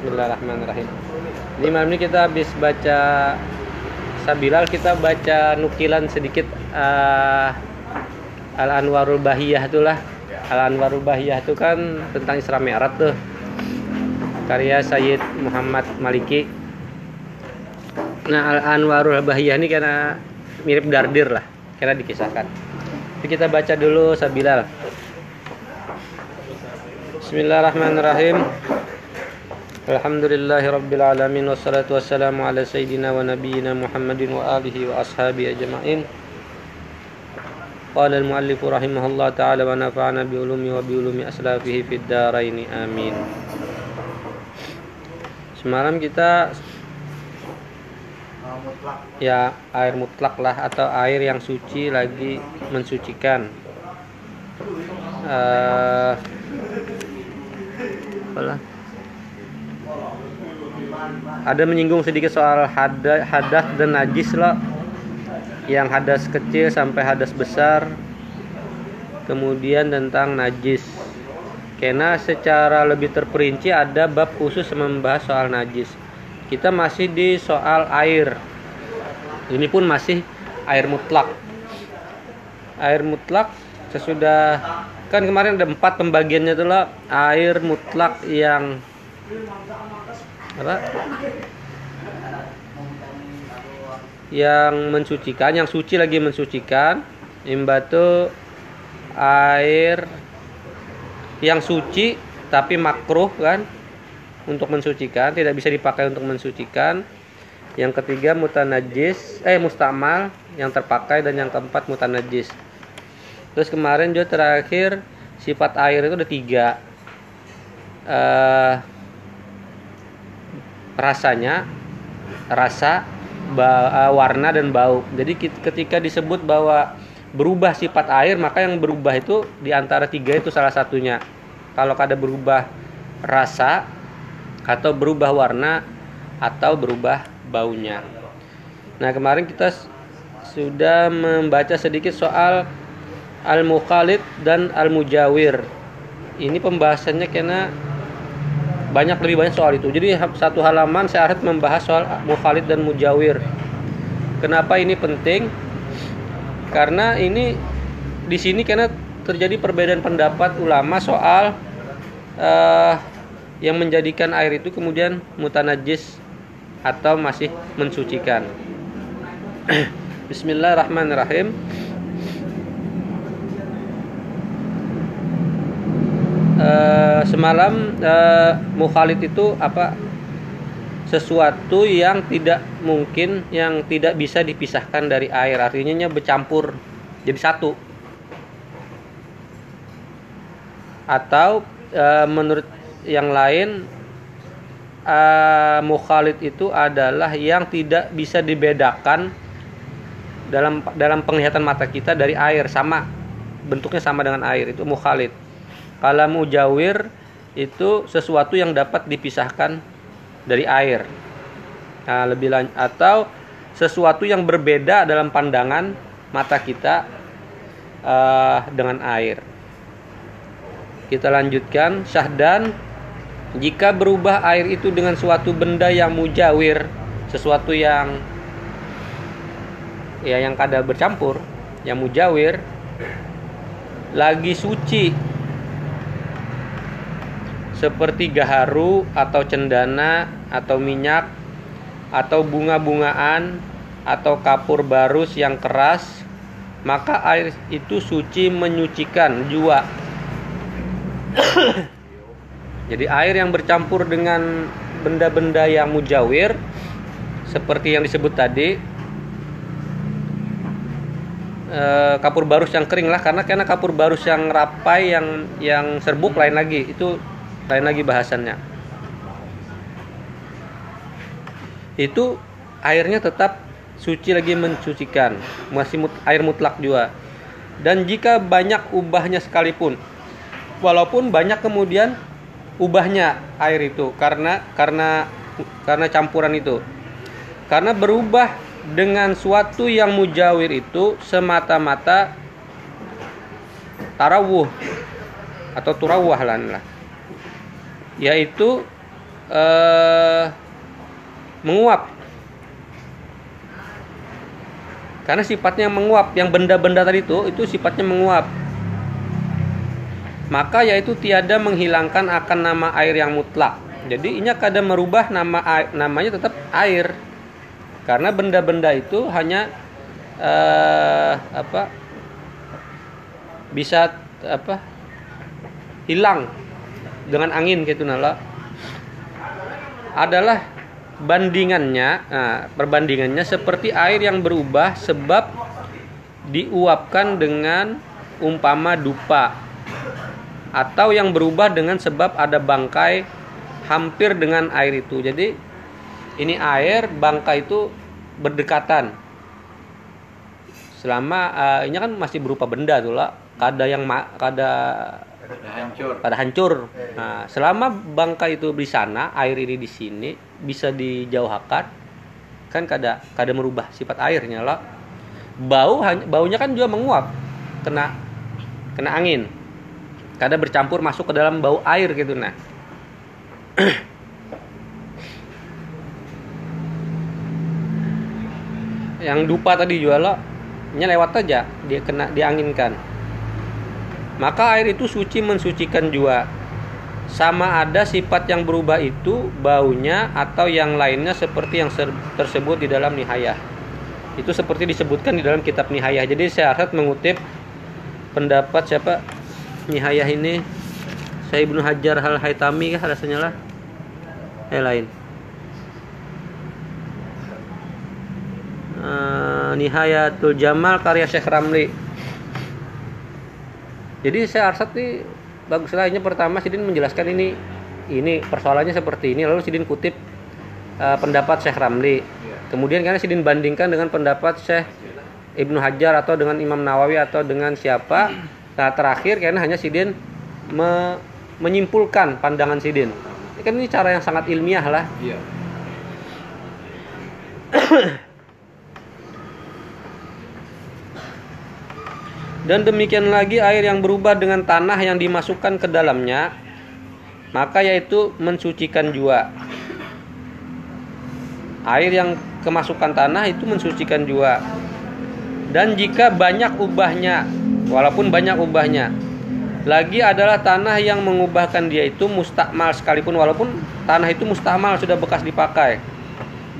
Bismillahirrahmanirrahim. Ini malam ini kita habis baca Sabilal kita baca nukilan sedikit uh, Al Anwarul Bahiyah itulah. Al Anwarul Bahiyah itu kan tentang Isra Mi'raj tuh. Karya Sayyid Muhammad Maliki. Nah, Al Anwarul Bahiyah ini karena mirip Dardir lah, karena dikisahkan. Jadi kita baca dulu Sabilal. Bismillahirrahmanirrahim. Ala Sayyidina wa Nabiyyina Muhammadin wa alihi wa ashabi ajma'in. Qala al-muallifu rahimahullah ta'ala wa nafa'ana bi ulumi wa bi ulumi aslafihi fid daraini. Amin. Semalam kita ya air mutlak lah atau air yang suci lagi mensucikan. Uh, apalah ada menyinggung sedikit soal hadas, hadas dan najis loh yang hadas kecil sampai hadas besar. Kemudian tentang najis. Karena secara lebih terperinci ada bab khusus membahas soal najis. Kita masih di soal air. Ini pun masih air mutlak. Air mutlak sesudah kan kemarin ada empat pembagiannya loh air mutlak yang apa? Yang mensucikan yang suci lagi mensucikan. Imbatu air. Yang suci tapi makruh kan? Untuk mensucikan tidak bisa dipakai untuk mensucikan. Yang ketiga mutanajis eh mustamal. Yang terpakai dan yang keempat mutanajis. Terus kemarin juga terakhir sifat air itu ada tiga. Uh, rasanya rasa ba, warna dan bau. Jadi ketika disebut bahwa berubah sifat air maka yang berubah itu di antara tiga itu salah satunya. Kalau ada berubah rasa atau berubah warna atau berubah baunya. Nah kemarin kita sudah membaca sedikit soal al-mukhalid dan al-mujawir. Ini pembahasannya karena banyak lebih banyak soal itu. Jadi satu halaman saya harus membahas soal mukhalid dan mujawir. Kenapa ini penting? Karena ini di sini karena terjadi perbedaan pendapat ulama soal uh, yang menjadikan air itu kemudian mutanajis atau masih mensucikan. Bismillahirrahmanirrahim. Uh, semalam uh, mukhalid itu apa? Sesuatu yang tidak mungkin yang tidak bisa dipisahkan dari air. Artinya bercampur jadi satu. Atau uh, menurut yang lain uh, mukhalid itu adalah yang tidak bisa dibedakan dalam dalam penglihatan mata kita dari air. Sama bentuknya sama dengan air. Itu mukhalid kalau mujawir itu sesuatu yang dapat dipisahkan dari air. Nah, lebih lanjut atau sesuatu yang berbeda dalam pandangan mata kita uh, dengan air. Kita lanjutkan syahdan jika berubah air itu dengan suatu benda yang mujawir, sesuatu yang ya yang kada bercampur, yang mujawir lagi suci seperti gaharu atau cendana atau minyak atau bunga-bungaan atau kapur barus yang keras maka air itu suci menyucikan jua. Jadi air yang bercampur dengan benda-benda yang mujawir seperti yang disebut tadi eh, kapur barus yang kering lah karena karena kapur barus yang rapai yang yang serbuk lain lagi. Itu lain lagi bahasannya. Itu airnya tetap suci lagi mencucikan masih mut, air mutlak juga. Dan jika banyak ubahnya sekalipun walaupun banyak kemudian ubahnya air itu karena karena karena campuran itu. Karena berubah dengan suatu yang mujawir itu semata-mata tarawuh atau turawah lah yaitu eh, menguap. Karena sifatnya menguap yang benda-benda tadi itu itu sifatnya menguap. Maka yaitu tiada menghilangkan akan nama air yang mutlak. Jadi ini kada merubah nama air, namanya tetap air. Karena benda-benda itu hanya uh, apa bisa apa hilang dengan angin gitu nala. Adalah bandingannya nah, perbandingannya seperti air yang berubah sebab diuapkan dengan umpama dupa atau yang berubah dengan sebab ada bangkai hampir dengan air itu. Jadi ini air bangkai itu berdekatan. Selama uh, ini kan masih berupa benda tuh lah kada yang kada hancur. Kada hancur. Nah selama bangkai itu di sana air ini di sini bisa dijauhkan kan kada kada merubah sifat airnya lah. Bau baunya kan juga menguap kena kena angin. Kada bercampur masuk ke dalam bau air gitu nah. Yang dupa tadi jual lo lewat aja dia kena dianginkan maka air itu suci mensucikan juga sama ada sifat yang berubah itu baunya atau yang lainnya seperti yang tersebut di dalam nihayah. Itu seperti disebutkan di dalam kitab nihayah. Jadi saya harus mengutip pendapat siapa? Nihayah ini saya Ibnu Hajar Hal Haitami kah rasanya lah? Eh lain. Uh, Nihayatul Jamal karya Syekh Ramli jadi saya arsat nih bagus lainnya pertama Sidin menjelaskan ini ini persoalannya seperti ini. Lalu Sidin kutip uh, pendapat Syekh Ramli. Iya. kemudian karena Sidin bandingkan dengan pendapat Syekh Ibnu Hajar atau dengan Imam Nawawi atau dengan siapa. Nah terakhir karena hanya Sidin me menyimpulkan pandangan Sidin ini kan ini cara yang sangat ilmiah lah. Iya. Dan demikian lagi air yang berubah dengan tanah yang dimasukkan ke dalamnya, maka yaitu mensucikan jua. Air yang kemasukan tanah itu mensucikan jua. Dan jika banyak ubahnya, walaupun banyak ubahnya, lagi adalah tanah yang mengubahkan dia itu mustakmal sekalipun walaupun tanah itu mustakmal sudah bekas dipakai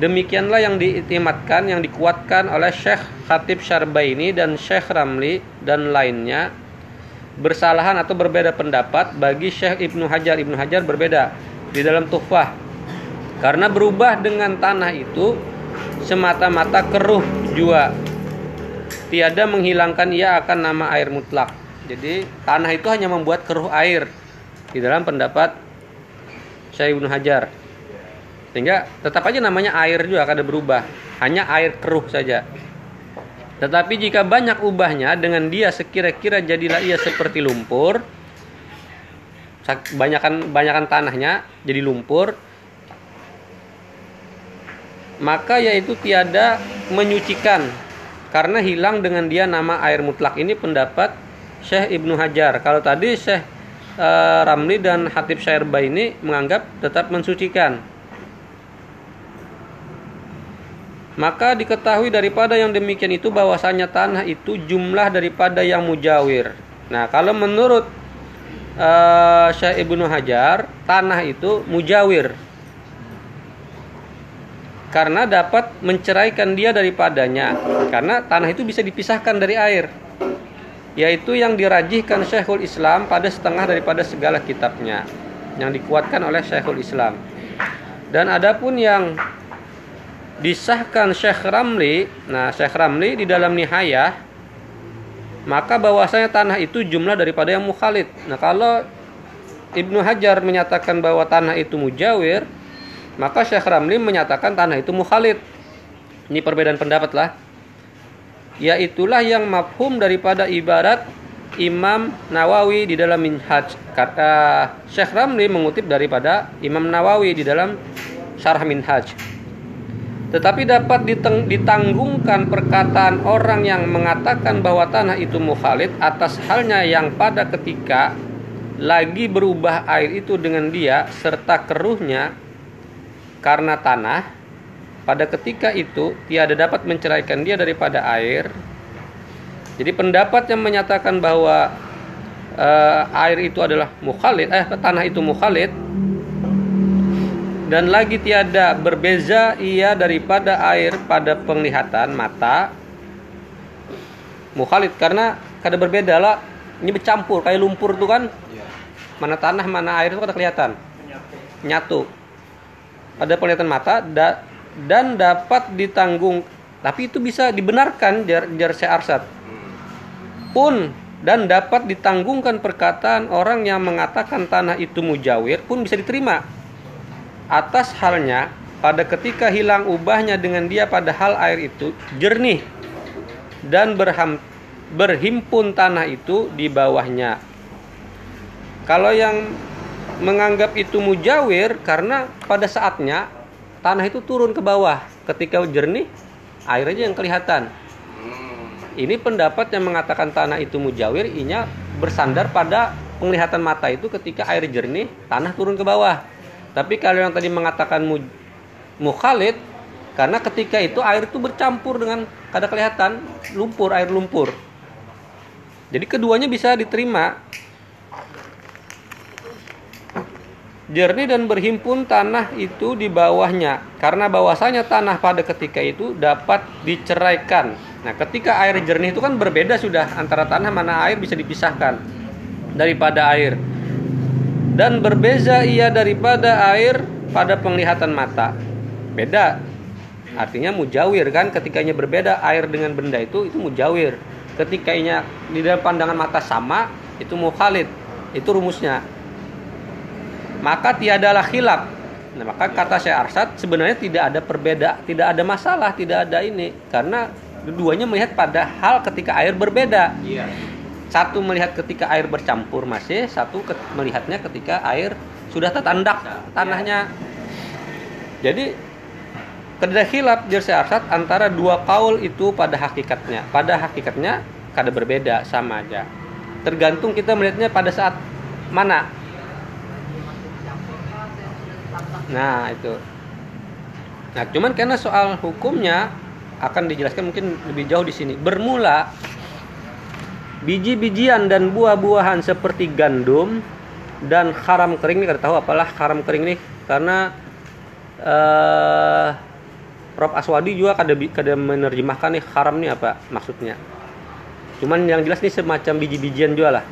Demikianlah yang diiktimatkan, yang dikuatkan oleh Syekh Khatib Syarbaini dan Syekh Ramli dan lainnya. Bersalahan atau berbeda pendapat bagi Syekh Ibnu Hajar. Ibnu Hajar berbeda di dalam Tuhfah karena berubah dengan tanah itu semata-mata keruh jua. Tiada menghilangkan ia akan nama air mutlak. Jadi tanah itu hanya membuat keruh air. Di dalam pendapat Syekh Ibnu Hajar sehingga tetap aja namanya air juga kada berubah. Hanya air keruh saja. Tetapi jika banyak ubahnya dengan dia sekira-kira jadilah ia seperti lumpur banyakkan banyakkan tanahnya jadi lumpur maka yaitu tiada menyucikan. Karena hilang dengan dia nama air mutlak. Ini pendapat Syekh Ibnu Hajar. Kalau tadi Syekh uh, Ramli dan Hatib Syairba ini menganggap tetap mensucikan Maka diketahui daripada yang demikian itu bahwasanya tanah itu jumlah daripada yang mujawir. Nah, kalau menurut uh, Syekh Ibnu Hajar, tanah itu mujawir. Karena dapat menceraikan dia daripadanya. Karena tanah itu bisa dipisahkan dari air. Yaitu yang dirajihkan Syekhul Islam pada setengah daripada segala kitabnya. Yang dikuatkan oleh Syekhul Islam. Dan adapun yang disahkan Syekh Ramli nah Syekh Ramli di dalam nihayah maka bahwasanya tanah itu jumlah daripada yang mukhalid. Nah kalau Ibnu Hajar menyatakan bahwa tanah itu mujawir maka Syekh Ramli menyatakan tanah itu mukhalid. Ini perbedaan pendapat lah. Yaitulah yang mafhum daripada ibarat Imam Nawawi di dalam Minhaj. Kata Syekh Ramli mengutip daripada Imam Nawawi di dalam Syarah Minhaj tetapi dapat ditanggungkan perkataan orang yang mengatakan bahwa tanah itu mukhalid atas halnya yang pada ketika lagi berubah air itu dengan dia serta keruhnya karena tanah pada ketika itu tiada dapat menceraikan dia daripada air. Jadi pendapat yang menyatakan bahwa uh, air itu adalah mukhalid eh tanah itu mukhalid dan lagi tiada berbeza ia daripada air pada penglihatan mata mukhalid. Karena kada berbeda lah. Ini bercampur kayak lumpur tuh kan. Iya. mana tanah mana air itu kada kelihatan. Nyatu. Pada penglihatan mata da, dan dapat ditanggung. Tapi itu bisa dibenarkan jar jar arsat pun dan dapat ditanggungkan perkataan orang yang mengatakan tanah itu mujawir pun bisa diterima atas halnya pada ketika hilang ubahnya dengan dia pada hal air itu jernih dan berham, berhimpun tanah itu di bawahnya. Kalau yang menganggap itu mujawir karena pada saatnya tanah itu turun ke bawah ketika jernih air aja yang kelihatan. Ini pendapat yang mengatakan tanah itu mujawir, inya bersandar pada penglihatan mata itu ketika air jernih, tanah turun ke bawah. Tapi kalau yang tadi mengatakan mu, mukhalid karena ketika itu air itu bercampur dengan kada kelihatan lumpur air lumpur. Jadi keduanya bisa diterima. Jernih dan berhimpun tanah itu di bawahnya karena bahwasanya tanah pada ketika itu dapat diceraikan. Nah, ketika air jernih itu kan berbeda sudah antara tanah mana air bisa dipisahkan daripada air dan berbeza ia daripada air pada penglihatan mata. Beda. Artinya mujawir kan ketikanya berbeda air dengan benda itu itu mujawir. Ketikanya di dalam pandangan mata sama itu mukhalid. Itu rumusnya. Maka tiadalah khilaf. Nah, maka kata saya Arsad sebenarnya tidak ada perbeda, tidak ada masalah, tidak ada ini karena keduanya melihat pada hal ketika air berbeda. Iya satu melihat ketika air bercampur masih satu ke, melihatnya ketika air sudah tertandak tanahnya. Jadi kedai hilap jersey arsat antara dua kaul itu pada hakikatnya. Pada hakikatnya kada berbeda sama aja. Tergantung kita melihatnya pada saat mana. Nah itu. Nah cuman karena soal hukumnya akan dijelaskan mungkin lebih jauh di sini. Bermula biji-bijian dan buah-buahan seperti gandum dan haram kering ini kita tahu apalah haram kering ini karena uh, Prof Aswadi juga kada kada menerjemahkan nih haram ini apa maksudnya. Cuman yang jelas ini semacam biji-bijian juga lah.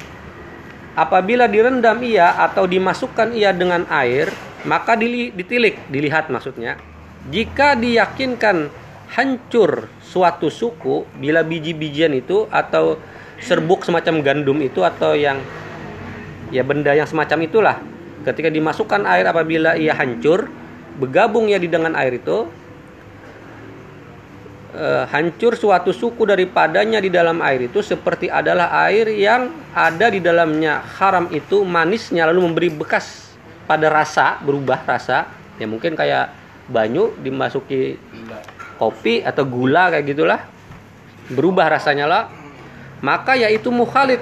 Apabila direndam ia atau dimasukkan ia dengan air, maka ditilik, dilihat maksudnya. Jika diyakinkan hancur suatu suku bila biji-bijian itu atau serbuk semacam gandum itu atau yang ya benda yang semacam itulah. Ketika dimasukkan air apabila ia hancur bergabung ya di dengan air itu eh, hancur suatu suku daripadanya di dalam air itu seperti adalah air yang ada di dalamnya. Haram itu manisnya lalu memberi bekas pada rasa berubah rasa. Ya mungkin kayak banyu dimasuki kopi atau gula kayak gitulah. Berubah rasanya lah maka yaitu mukhalid.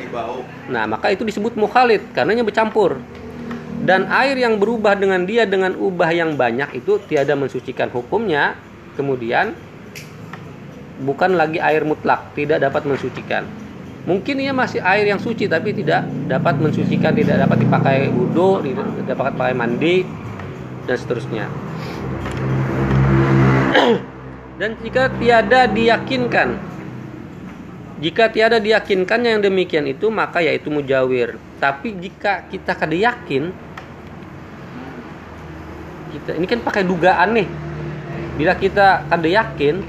Nah, maka itu disebut mukhalid karena bercampur. Dan air yang berubah dengan dia dengan ubah yang banyak itu tiada mensucikan hukumnya. Kemudian bukan lagi air mutlak, tidak dapat mensucikan. Mungkin ia masih air yang suci tapi tidak dapat mensucikan, tidak dapat dipakai wudhu, tidak dapat dipakai mandi dan seterusnya. dan jika tiada diyakinkan jika tiada diyakinkannya yang demikian itu maka yaitu mujawir. Tapi jika kita kada yakin kita ini kan pakai dugaan nih. Bila kita kada yakin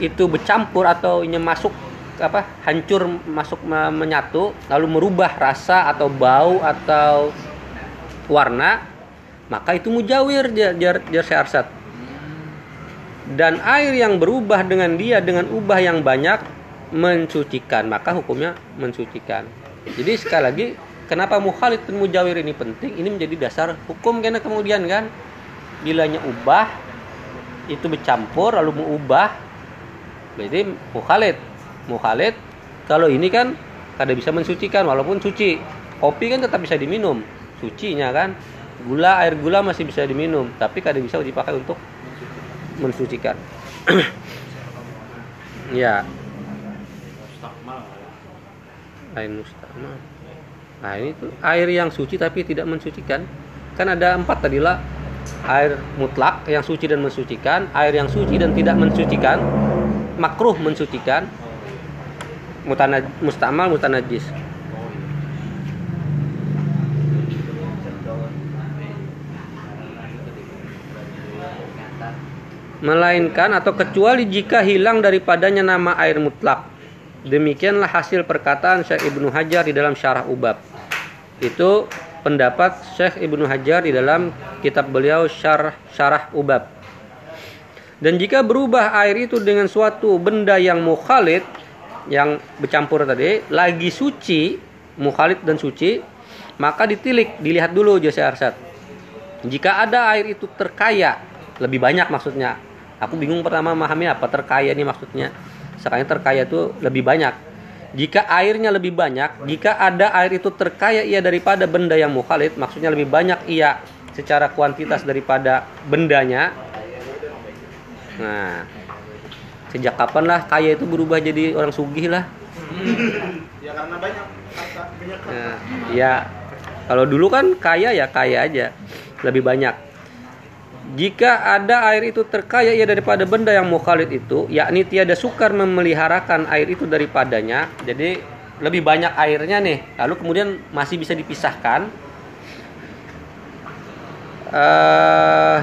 itu bercampur atau ini masuk apa hancur masuk menyatu lalu merubah rasa atau bau atau warna maka itu mujawir jar jar, jar dan air yang berubah dengan dia dengan ubah yang banyak mensucikan maka hukumnya mensucikan jadi sekali lagi kenapa mukhalid dan mujawir ini penting? Ini menjadi dasar hukum karena kemudian kan? Bilanya ubah itu bercampur lalu mengubah berarti mukhalid. Mukhalid kalau ini kan kada bisa mensucikan walaupun suci. Kopi kan tetap bisa diminum sucinya kan. Gula air gula masih bisa diminum tapi kadang bisa dipakai untuk mensucikan. Ya air mustakmal nah ini tuh air yang suci tapi tidak mensucikan. Kan ada empat tadi lah air mutlak yang suci dan mensucikan air yang suci dan tidak mensucikan makruh mensucikan mutanaj mustamal mutanajis. Melainkan atau kecuali jika hilang daripadanya nama air mutlak. Demikianlah hasil perkataan Syekh Ibnu Hajar di dalam Syarah Ubab. Itu pendapat Syekh Ibnu Hajar di dalam kitab beliau Syarah, Syarah Ubab. Dan jika berubah air itu dengan suatu benda yang mukhalid yang bercampur tadi lagi suci, mukhalid dan suci, maka ditilik, dilihat dulu Jose Arsad. Jika ada air itu terkaya, lebih banyak maksudnya aku bingung pertama memahami apa terkaya ini maksudnya sekarang terkaya itu lebih banyak. Jika airnya lebih banyak jika ada air itu terkaya ia daripada benda yang mukhalid maksudnya lebih banyak ia secara kuantitas daripada bendanya. Nah sejak kapan lah kaya itu berubah jadi orang sugih lah? Ya karena banyak nah, ya kalau dulu kan kaya ya kaya aja lebih banyak jika ada air itu terkaya ia daripada benda yang mukhalid itu, yakni tiada sukar memeliharakan air itu daripadanya, jadi lebih banyak airnya nih, lalu kemudian masih bisa dipisahkan. Uh,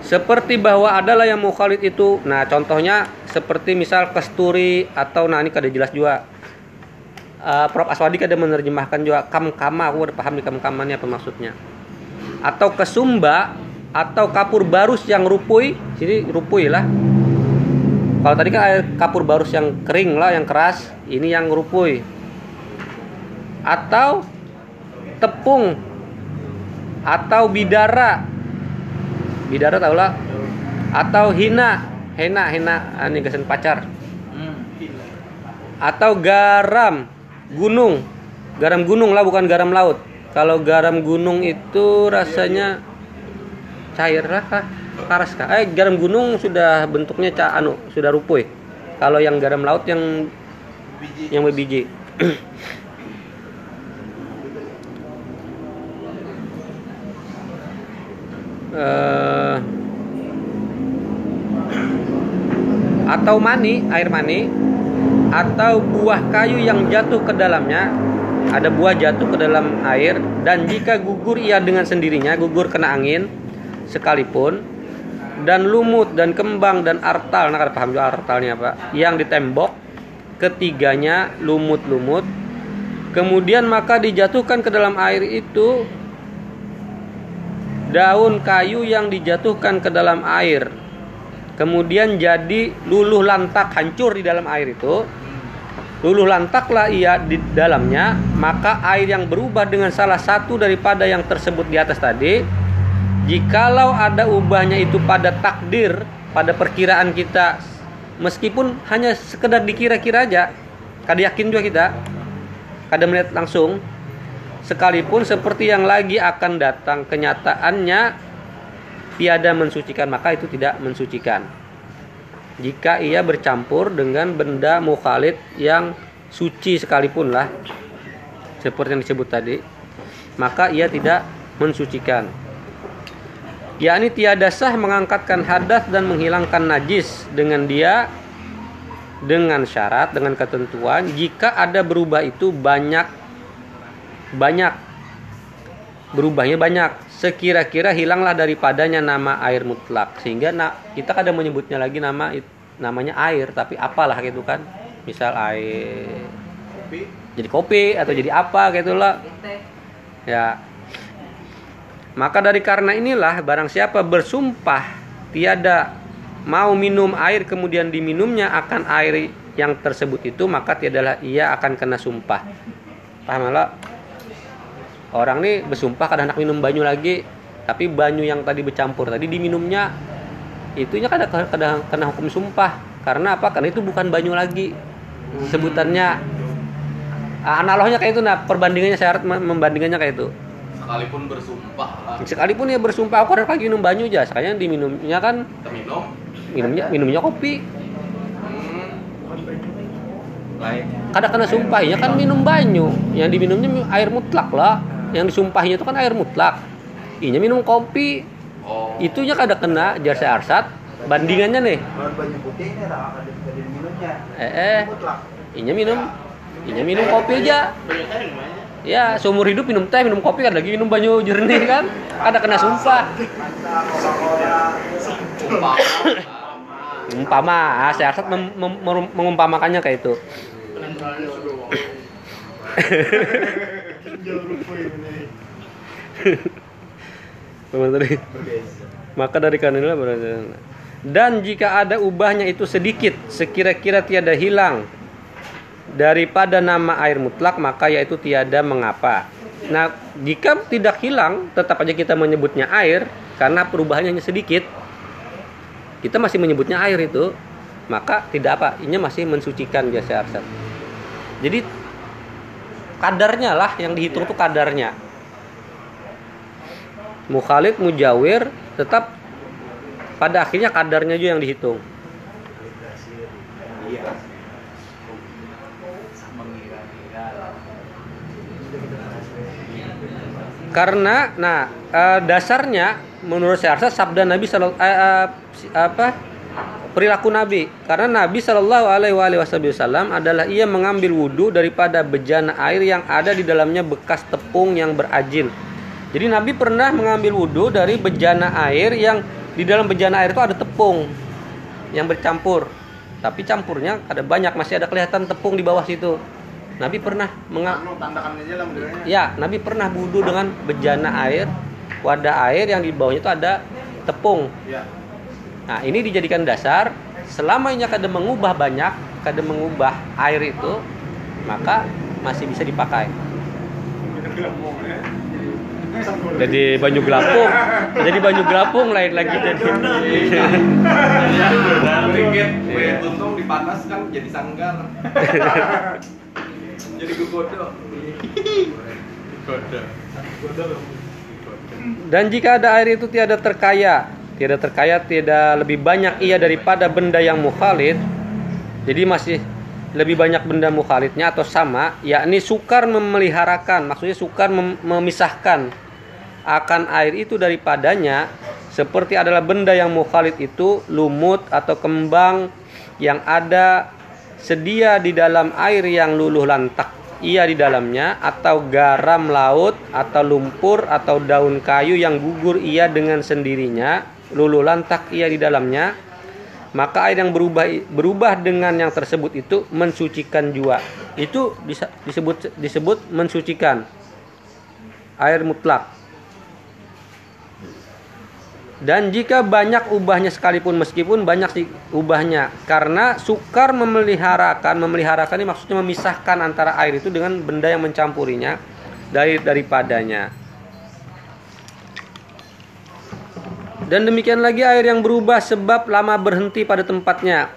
seperti bahwa adalah yang mukhalid itu, nah contohnya seperti misal kasturi atau nah ini kada jelas juga. Uh, Prof. Aswadi kada menerjemahkan juga. Kam kama, aku udah paham di kam kamannya apa maksudnya atau kesumba atau kapur barus yang rupui. Sini rupui lah. Kalau tadi kan air kapur barus yang kering lah yang keras ini yang rupui. Atau tepung atau bidara. Bidara tau lah. Atau hina. Hena hena ah, ini kesan pacar. Atau garam gunung. Garam gunung lah bukan garam laut kalau garam gunung itu rasanya cair kah? Karas kah? Eh garam gunung sudah bentuknya ca anu, sudah rupuy. Kalau yang garam laut yang biji. yang berbiji. uh, atau mani, air mani atau buah kayu yang jatuh ke dalamnya ada buah jatuh ke dalam air dan jika gugur ia dengan sendirinya gugur kena angin sekalipun dan lumut dan kembang dan artal. Nah paham juga artalnya pak. Yang ditembok ketiganya lumut-lumut. Kemudian maka dijatuhkan ke dalam air itu daun kayu yang dijatuhkan ke dalam air. Kemudian jadi luluh lantak hancur di dalam air itu Luluh lantaklah ia di dalamnya, maka air yang berubah dengan salah satu daripada yang tersebut di atas tadi, jikalau ada ubahnya itu pada takdir, pada perkiraan kita, meskipun hanya sekedar dikira-kira aja, kada yakin juga kita, kada melihat langsung, sekalipun seperti yang lagi akan datang kenyataannya tiada mensucikan maka itu tidak mensucikan jika ia bercampur dengan benda mukhalid yang suci sekalipun lah seperti yang disebut tadi maka ia tidak mensucikan. Yakni tiada sah mengangkatkan hadas dan menghilangkan najis dengan dia dengan syarat dengan ketentuan jika ada berubah itu banyak banyak. Berubahnya banyak sekira-kira hilanglah daripadanya nama air mutlak. Sehingga na, kita kadang menyebutnya lagi nama namanya air tapi apalah gitu kan. Misal air. Kopi. jadi kopi atau jadi apa gitu lah. Ya. Maka dari karena inilah barang siapa bersumpah tiada mau minum air kemudian diminumnya akan air yang tersebut itu maka tiadalah ia akan kena sumpah. Paham lah orang nih bersumpah kadang nak minum banyu lagi tapi banyu yang tadi bercampur tadi diminumnya itunya kadang kadang kena hukum sumpah. Karena apa? Karena itu bukan banyu lagi sebutannya. Analognya kayak itu nah perbandingannya syarat membandingannya kayak itu. Sekalipun bersumpah lah. Sekalipun dia bersumpah aku ada lagi minum banyu aja. Sekalian diminumnya kan minum. minumnya minumnya kopi. Hmm, kadang kena sumpahinya kan minum banyu. Yang diminumnya air mutlak lah yang disumpahinya itu kan air mutlak. Inya minum kopi. Oh. Itunya kadang kena jasa arsat. Bandingannya nih. Ini eh eh. Mutlak. inya minum inya minum kopi aja. Ya seumur hidup minum teh minum kopi kan lagi minum banyu jernih kan? Ada kena sumpah. Umpama ah, saya arsat mem- mem- mem- mengumpamakannya kayak itu Memang tadi. Maka dari berada. Dan jika ada ubahnya itu sedikit, sekira-kira tiada hilang daripada nama air mutlak, maka yaitu tiada mengapa. Nah, jika tidak hilang, tetap aja kita menyebutnya air karena perubahannya hanya sedikit. Kita masih menyebutnya air itu, maka tidak apa, ini masih mensucikan jasa arsat. Jadi kadarnya lah yang dihitung tuh kadarnya. Mukhalid mujawir tetap pada akhirnya kadarnya juga yang dihitung. Karena nah eh, dasarnya menurut saya sabda Nabi sallallahu eh, eh, apa perilaku Nabi karena Nabi Shallallahu alaihi wasallam adalah ia mengambil wudhu daripada bejana air yang ada di dalamnya bekas tepung yang berajin. Jadi Nabi pernah mengambil wudhu dari bejana air yang di dalam bejana air itu ada tepung yang bercampur. Tapi campurnya ada banyak masih ada kelihatan tepung di bawah situ. Nabi pernah mengambil Anu. Ya, Nabi pernah wudhu dengan bejana air, wadah air yang di bawahnya itu ada tepung. Iya. Nah, ini dijadikan dasar. Selamanya kada mengubah banyak, kada mengubah air itu, maka masih bisa dipakai. Jadi banyu gelapung, jadi banyu gelapung lain lagi jadi. dikit Iya. kue tuntung dipanas kan jadi sanggar jadi gugodo gugodo Dan jika ada air itu tiada terkaya, tiada terkaya, tiada lebih banyak ia daripada benda yang mukhalid. Jadi masih lebih banyak benda mukhalidnya atau sama, yakni sukar memeliharakan, maksudnya sukar mem- memisahkan akan air itu daripadanya seperti adalah benda yang mukhalid itu lumut atau kembang yang ada sedia di dalam air yang luluh lantak ia di dalamnya atau garam laut atau lumpur atau daun kayu yang gugur ia dengan sendirinya luluh lantak ia di dalamnya maka air yang berubah berubah dengan yang tersebut itu mensucikan jua. Itu disebut disebut mensucikan air mutlak. Dan jika banyak ubahnya sekalipun meskipun banyak sih ubahnya karena sukar memeliharakan memeliharakan ini maksudnya memisahkan antara air itu dengan benda yang mencampurinya dari daripadanya dan demikian lagi air yang berubah sebab lama berhenti pada tempatnya.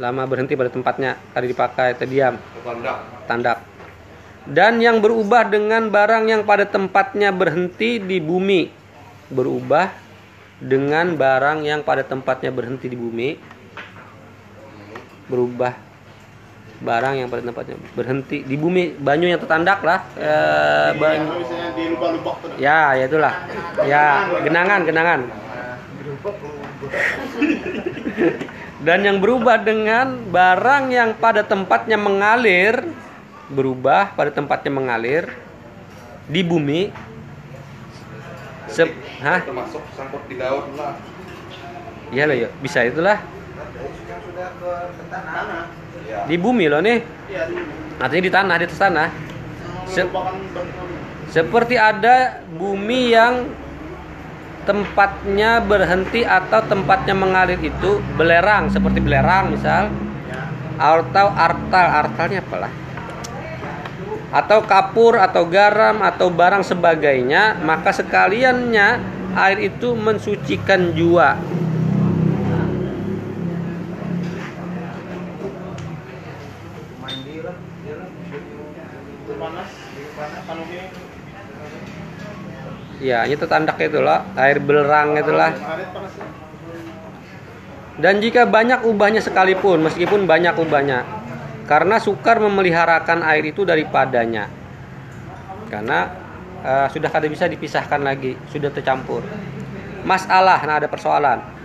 Lama berhenti pada tempatnya. Tadi dipakai terdiam kondak tandak. Dan yang berubah dengan barang yang pada tempatnya berhenti di bumi. Berubah dengan barang yang pada tempatnya berhenti di bumi. Berubah barang yang pada tempatnya berhenti di bumi banyu yang tertandak lah eh, banyu ya ya itulah ya genangan genangan dan yang berubah dengan barang yang pada tempatnya mengalir berubah pada tempatnya mengalir di bumi Sep, hah? termasuk sangkut di daun lah Iya loh, ya. bisa itulah. Yang sudah ke ke tanah. Ya Di bumi loh nih. Iya dulu. Artinya di tanah, di atas tanah. Bantuan. Seperti ada bumi yang tempatnya berhenti atau tempatnya mengalir itu belerang, seperti belerang misal. Atau artal, artalnya apalah? Atau kapur atau garam atau barang sebagainya, maka sekaliannya air itu mensucikan jua. Mandi lah. dia lah. panas panas anu ini ya ini tetandak itulah air belerang itulah. Dan jika banyak ubahnya sekalipun meskipun banyak ubahnya karena sukar memeliharakan air itu daripadanya. Karena eh, sudah kada bisa dipisahkan lagi sudah tercampur. Masalah nah ada persoalan.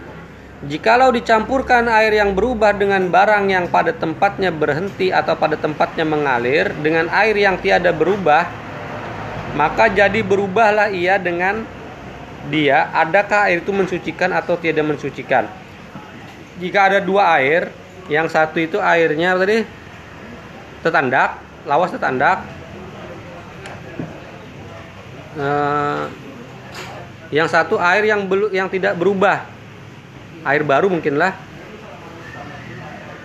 Jikalau dicampurkan air yang berubah dengan barang yang pada tempatnya berhenti atau pada tempatnya mengalir dengan air yang tiada berubah, maka jadi berubahlah ia dengan dia. Adakah air itu mensucikan atau tidak mensucikan? Jika ada dua air, yang satu itu airnya tadi tetandak, lawas tetandak. Eh, yang satu air yang belu- yang tidak berubah air baru mungkinlah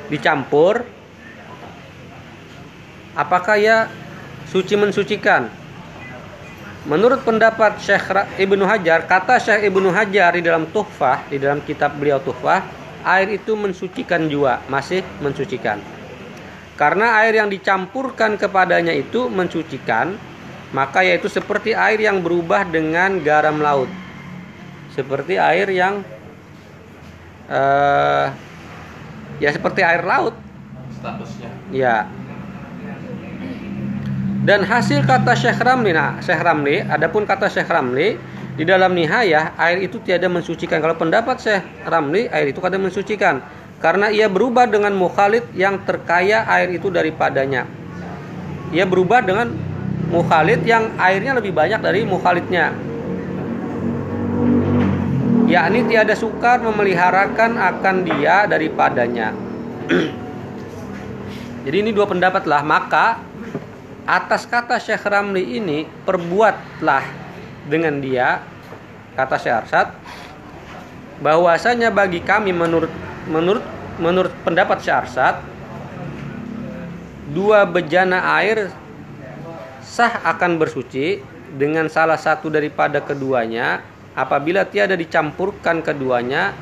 dicampur apakah ya suci mensucikan menurut pendapat Syekh Ibnu Hajar kata Syekh Ibnu Hajar di dalam Tuhfah di dalam kitab beliau Tuhfah air itu mensucikan juga masih mensucikan. Karena air yang dicampurkan kepadanya itu mensucikan maka yaitu seperti air yang berubah dengan garam laut. Seperti air yang eh ya seperti air laut. Statusnya. Ya dan hasil kata Syekh Ramli nah Syekh Ramli adapun kata Syekh Ramli di dalam nihayah air itu tiada mensucikan kalau pendapat Syekh Ramli air itu kada mensucikan karena ia berubah dengan mukhalid yang terkaya air itu daripadanya ia berubah dengan mukhalid yang airnya lebih banyak dari mukhalidnya yakni tiada sukar memeliharakan akan dia daripadanya. Jadi ini dua pendapat lah. Maka atas kata Syekh Ramli ini perbuatlah dengan dia kata Syekh Arsad bahwasanya bagi kami menurut menurut menurut pendapat Syekh Arsad dua bejana air sah akan bersuci dengan salah satu daripada keduanya apabila tiada dicampurkan keduanya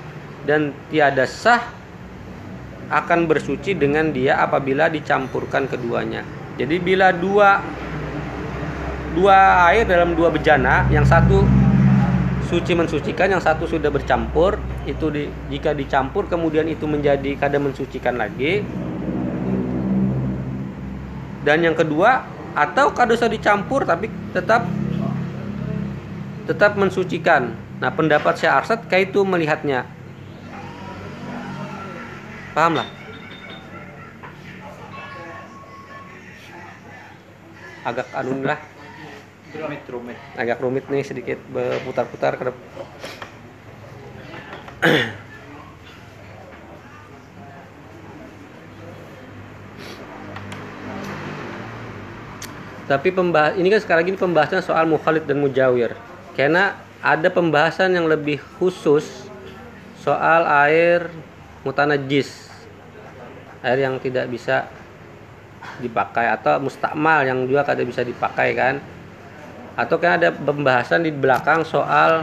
dan tiada sah akan bersuci dengan dia apabila dicampurkan keduanya. Jadi bila dua dua air dalam dua bejana, yang satu suci mensucikan, yang satu sudah bercampur, itu di, jika dicampur kemudian itu menjadi kada mensucikan lagi. Dan yang kedua, atau kada usah dicampur tapi tetap tetap mensucikan. Nah, pendapat Syekh kayak itu melihatnya. Paham Agak anu lah, rumit rumit agak rumit nih sedikit berputar-putar ke. Tapi pembahas ini kan sekarang ini pembahasan soal mukhalid dan mujawir. Karena ada pembahasan yang lebih khusus soal air mutanajis. Air yang tidak bisa dipakai atau mustakmal yang juga kada bisa dipakai kan. Atau kan ada pembahasan di belakang soal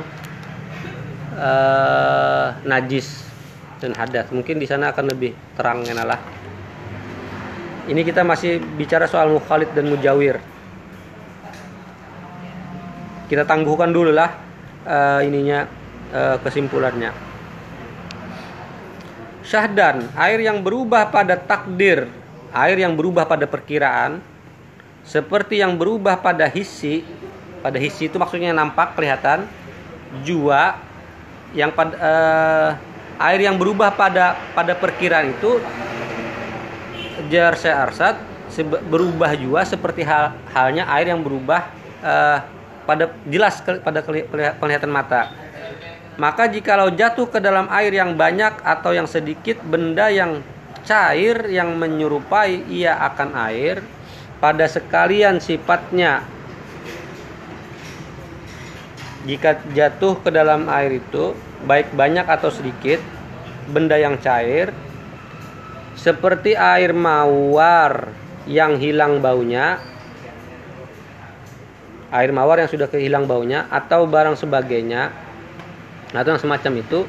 eh, najis dan hadas. Mungkin di sana akan lebih terang lah. Ini kita masih bicara soal mukhalid dan mujawir. Kita tangguhkan dulu lah eh, ininya eh, kesimpulannya. Syahdan, air yang berubah pada takdir, air yang berubah pada perkiraan, seperti yang berubah pada hisi, pada hisi itu maksudnya nampak kelihatan, jua yang pada eh, air yang berubah pada pada perkiraan itu jar sebe- berubah juga seperti hal halnya air yang berubah eh, pada jelas ke- pada keli- keli- penglihatan mata. Maka jikalau jatuh ke dalam air yang banyak atau yang sedikit benda yang cair yang menyerupai ia akan air pada sekalian sifatnya. Jika jatuh ke dalam air itu baik banyak atau sedikit benda yang cair seperti air mawar yang hilang baunya air mawar yang sudah kehilang baunya atau barang sebagainya atau yang semacam itu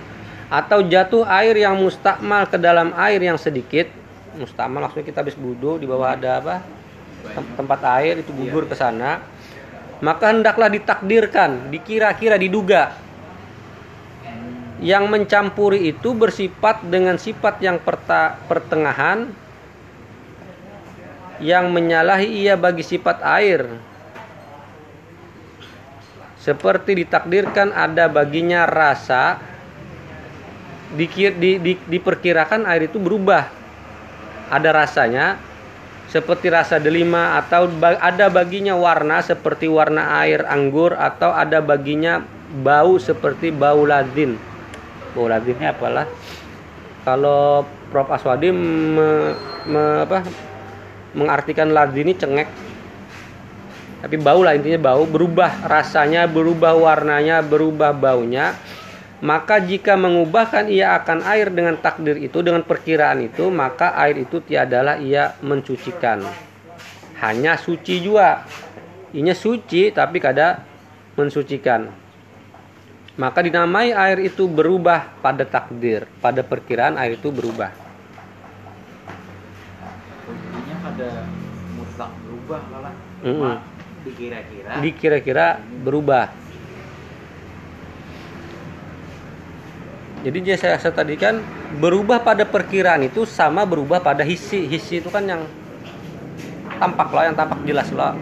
atau jatuh air yang mustakmal ke dalam air yang sedikit mustakmal maksudnya kita habis wudhu di bawah ada apa tem- tempat air itu gugur ke sana maka hendaklah ditakdirkan, dikira-kira, diduga. Yang mencampuri itu bersifat dengan sifat yang pertengahan yang menyalahi ia bagi sifat air. Seperti ditakdirkan ada baginya rasa dikir, di, di- diperkirakan air itu berubah. Ada rasanya seperti rasa delima atau ada baginya warna seperti warna air anggur atau ada baginya bau seperti bau ladin. Bau ladinnya apalah? Kalau Prof Aswadi me- me- apa, mengartikan ladin ini cengek. Tapi bau lah intinya bau berubah rasanya, berubah warnanya, berubah baunya. Maka jika mengubahkan ia akan air dengan takdir itu dengan perkiraan itu, maka air itu tiadalah ia mensucikan. Hanya suci juga. Inya suci tapi kada mensucikan. Maka dinamai air itu berubah pada takdir, pada perkiraan air itu berubah. Intinya pada mutlak berubah malah. Mm-mm. Cuma dikira-kira. Dikira-kira berubah. Jadi dia saya saya tadi kan berubah pada perkiraan itu sama berubah pada hisi. Hisi itu kan yang tampak lah, yang tampak jelas lah.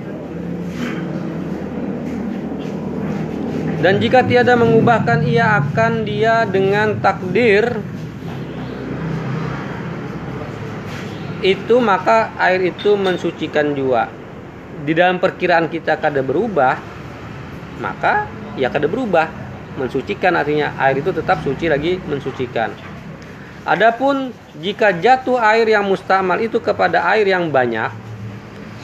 Dan jika tiada mengubahkan ia akan dia dengan takdir itu maka air itu mensucikan juga. Di dalam perkiraan kita kada berubah, maka ya kada berubah. Mensucikan artinya air itu tetap suci lagi mensucikan. Adapun jika jatuh air yang mustamal itu kepada air yang banyak,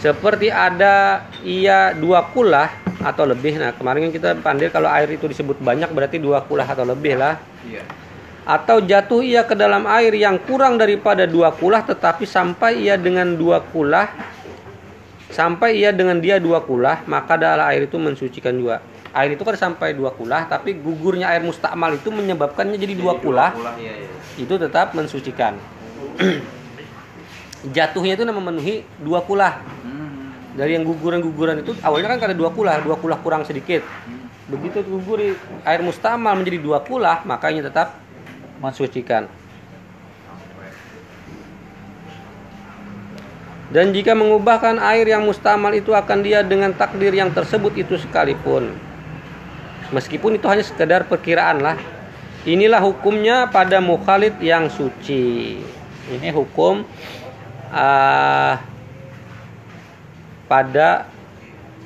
seperti ada ia dua kulah atau lebih. Nah kemarin kan kita pandai kalau air itu disebut banyak berarti dua kulah atau lebih lah. Iya. Atau jatuh ia ke dalam air yang kurang daripada dua kulah tetapi sampai ia dengan dua kulah sampai ia dengan dia dua kulah maka adalah air itu mensucikan juga. Air itu kan sampai dua kulah tapi gugurnya air mustakmal itu menyebabkannya jadi dua kulah Iya, iya. itu tetap mensucikan. Jatuhnya itu memenuhi dua kulah. Hmm. Dari yang guguran-guguran itu awalnya kan ada dua kulah, dua kulah kurang sedikit. Begitu gugur air mustamal menjadi dua kulah, makanya tetap mensucikan. Dan jika mengubahkan air yang mustamal itu akan dia dengan takdir yang tersebut itu sekalipun. Meskipun itu hanya sekedar perkiraan lah. Inilah hukumnya pada mukhalid yang suci. Ini hukum ah, pada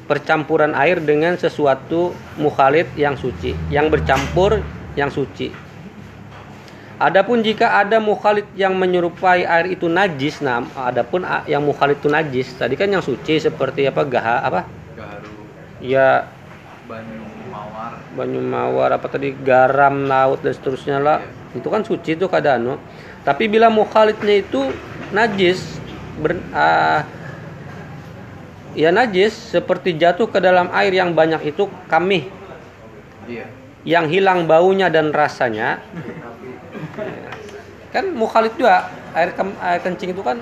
percampuran air dengan sesuatu mukhalid yang suci, yang bercampur yang suci. Adapun jika ada mukhalid yang menyerupai air itu najis, nah adapun yang mukhalid itu najis, tadi kan yang suci seperti apa gaha apa? Garu, Ya banyu. Banyu mawar apa tadi garam laut dan seterusnya lah. Itu kan suci itu kada anu. Tapi bila mukhalidnya itu najis ber, ah, ya najis seperti jatuh ke dalam air yang banyak itu kami Iya. yang hilang baunya dan rasanya kan mukhalid juga air, kem- air kencing itu kan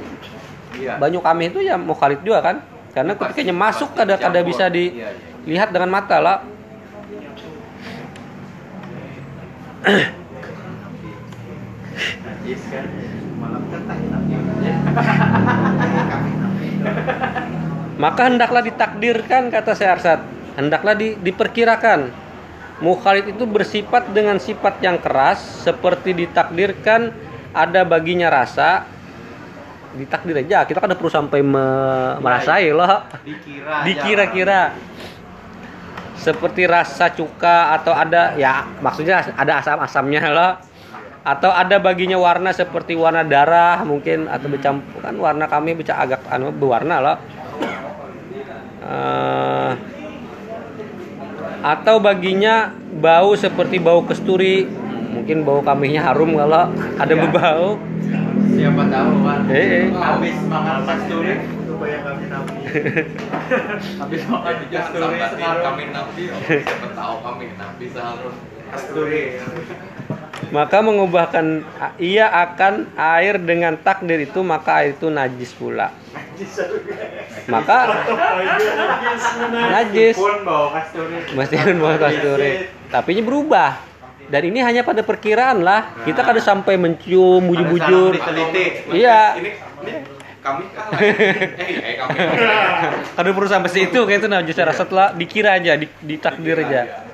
Iya. banyu kami itu ya mukhalid juga kan karena ketikanya masuk kada kada bisa Iya, iya. dilihat dengan mata lah Najis kan. Malam ketak tapi. maka hendaklah ditakdirkan kata Syahrsat hendaklah di- diperkirakan. Mukhalid itu bersifat dengan sifat yang keras seperti ditakdirkan ada baginya rasa. Ditakdir aja kita kan perlu sampai me- merasai loh Dikira. aja. dikira-kira seperti rasa cuka atau ada ya maksudnya ada asam-asamnya loh atau ada baginya warna seperti warna darah mungkin atau bercampur kan warna kami bisa agak anu berwarna loh Eh, atau baginya bau seperti bau kesturi mungkin bau kambingnya harum kalau ada Iya. berbau Siapa tahu kan. Eh, eh. Habis makan kasturi. Itu bayang kami nabi. Habis makan kasturi sekarang. kami nabi siapa tahu kami nabi seharus Kasturi. maka mengubahkan ia akan air dengan takdir itu maka air itu najis pula. Maka najis Pun bawa kasturi. meskipun bawa kasturi. tapi ini berubah. Dan ini hanya pada perkiraan lah. Kita kada sampai mencium bujur-bujur. iya. Ini, ini kami kalah. eh, eh kami. perlu sampai situ kayak itu nah justru setelah dikira aja di, ditakdir aja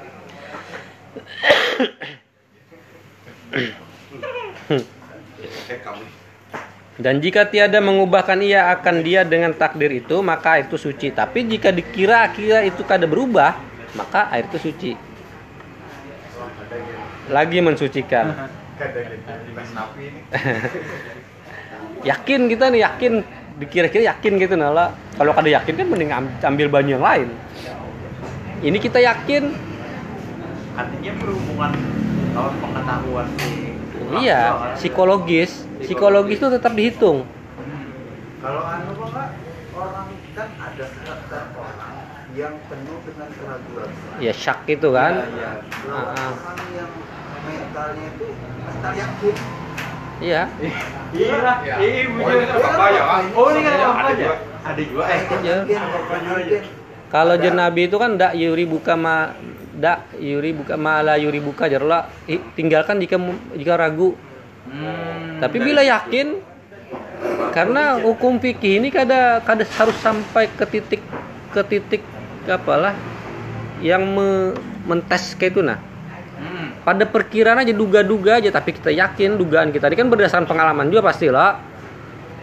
Eh kami. Dan jika tiada mengubahkan ia akan dia dengan takdir itu, maka air itu suci. Tapi jika dikira-kira itu kada berubah, maka air itu suci. Lagi mensucikan. Yakin kita nih, yakin. Dikira-kira yakin gitu nala. Kalau kada yakin kan mending am- ambil banyu yang lain. Ini kita yakin, Artinya berhubungan tahun pengetahuan si iya, psikologis. Psikologis itu tetap dihitung. Kalau anu Pak, orang kan ada karakter orang yang penuh dengan keraguan. Ya syak itu kan. Lawan Ah, ah. orang yang mentalnya itu mental yakin. Iya. Iya, Ya. iya, Oh, ini kan apa ya? Oh, ini kan aja? juga. Ada juga. Eh, Iya. Kalau jen nabi itu kan dak yuri buka ma dak yuri buka ma la yuri buka jarlah I- tinggalkan jika jika ragu. Hmm, Tapi bila yakin karena hukum fikih ini kada kada harus sampai ke titik ke titik apalah yang me, mentes kayak itu nah. Pada perkiraan aja duga-duga aja tapi kita yakin dugaan kita ini kan berdasarkan pengalaman juga pastilah.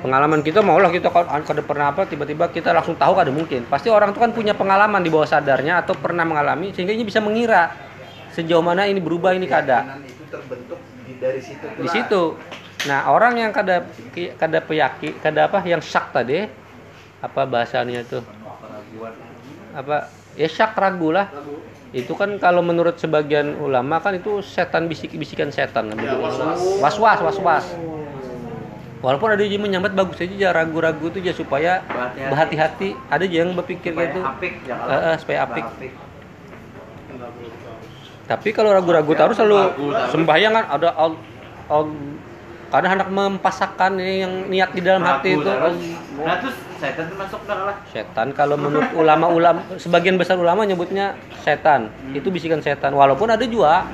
Pengalaman kita maulah kita kalau kada pernah apa tiba-tiba kita langsung tahu kada mungkin. Pasti orang itu kan punya pengalaman di bawah sadarnya atau pernah mengalami sehingga ini bisa mengira sejauh mana ini berubah ini kada itu terbentuk di, dari situ. di situ. Nah orang yang kada kada peyaki kada apa yang syak tadi apa bahasanya tuh apa ya syak ragu lah itu kan kalau menurut sebagian ulama kan itu setan bisik bisikan setan Ya, was-was. was was was was walaupun ada yang menyambat bagus aja ya ragu-ragu itu ya supaya Berhati-hati. ada yang berpikir Supaya kayak itu apik, Eh, eh, supaya apik. apik. tapi kalau ragu-ragu taruh selalu sembahyang kan ada al, al, kadang hendak mempasakkan ini yang niat di dalam hati itu. Nah, terus setan tuh masuk dah lah. setan kalau menurut ulama-ulama sebagian besar ulama nyebutnya setan itu bisikan setan walaupun ada juga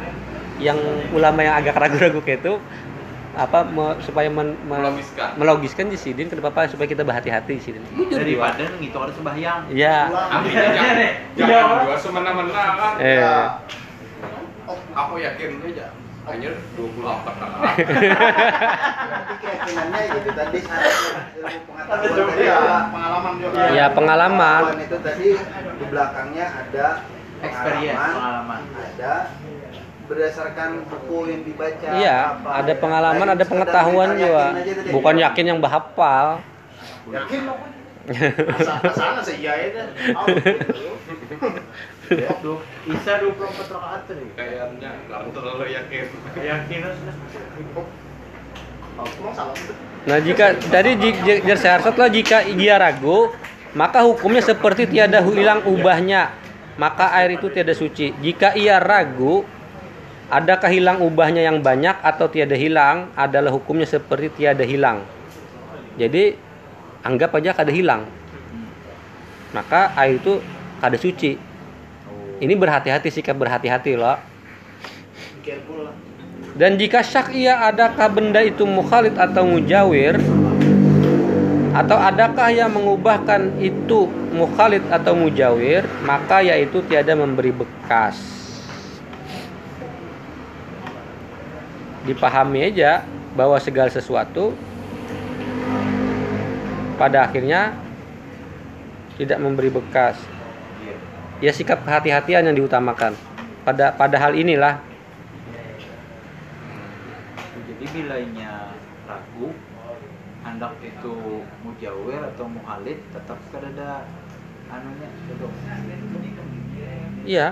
yang ulama yang agak ragu-ragu kayak itu apa me- supaya men- me- Melogiskan. melogiskan di sidin kenapa apa supaya kita berhati-hati di sidin jujur Daripada gitu ada sembahyang. ya Amin Iya, jangan, iya. jangan dua semena-mena kan. eh Aku yakin aja. Hanya 24 kan. Nanti keyakinannya gitu tadi ilmu pengetahuan tadi ada pengalaman juga. Ya, pengalaman. Pengetahuan itu tadi di belakangnya ada Experience, pengalaman, pengalaman. ada berdasarkan buku yang dibaca. iya apa, ada ya. pengalaman ada pengetahuan juga bukan yakin yang bahapal Yakin. Asal sana sih ya Duh, Isa 24 rakaat tuh. Kayaknya nggak terlalu yakin. Salah. Nah jika tadi jar setelah jika dia ragu maka hukumnya seperti tiada hilang ubahnya maka air itu tiada suci. Jika ia ragu adakah hilang ubahnya yang banyak atau tiada hilang adalah hukumnya seperti tiada hilang. Jadi anggap aja kada hilang. Maka air itu kada suci. Ini berhati-hati sikap berhati-hati loh. Dan jika syak ia adakah benda itu mukhalid atau mujawir atau adakah yang mengubahkan itu mukhalid atau mujawir maka yaitu tiada memberi bekas. Dipahami aja bahwa segala sesuatu pada akhirnya tidak memberi bekas. Ya sikap kehati-hatian yang diutamakan. Pada pada hal inilah Jadi bilanya ragu, hendak itu mujawir atau muhalid, tetap ada anunya. Iya.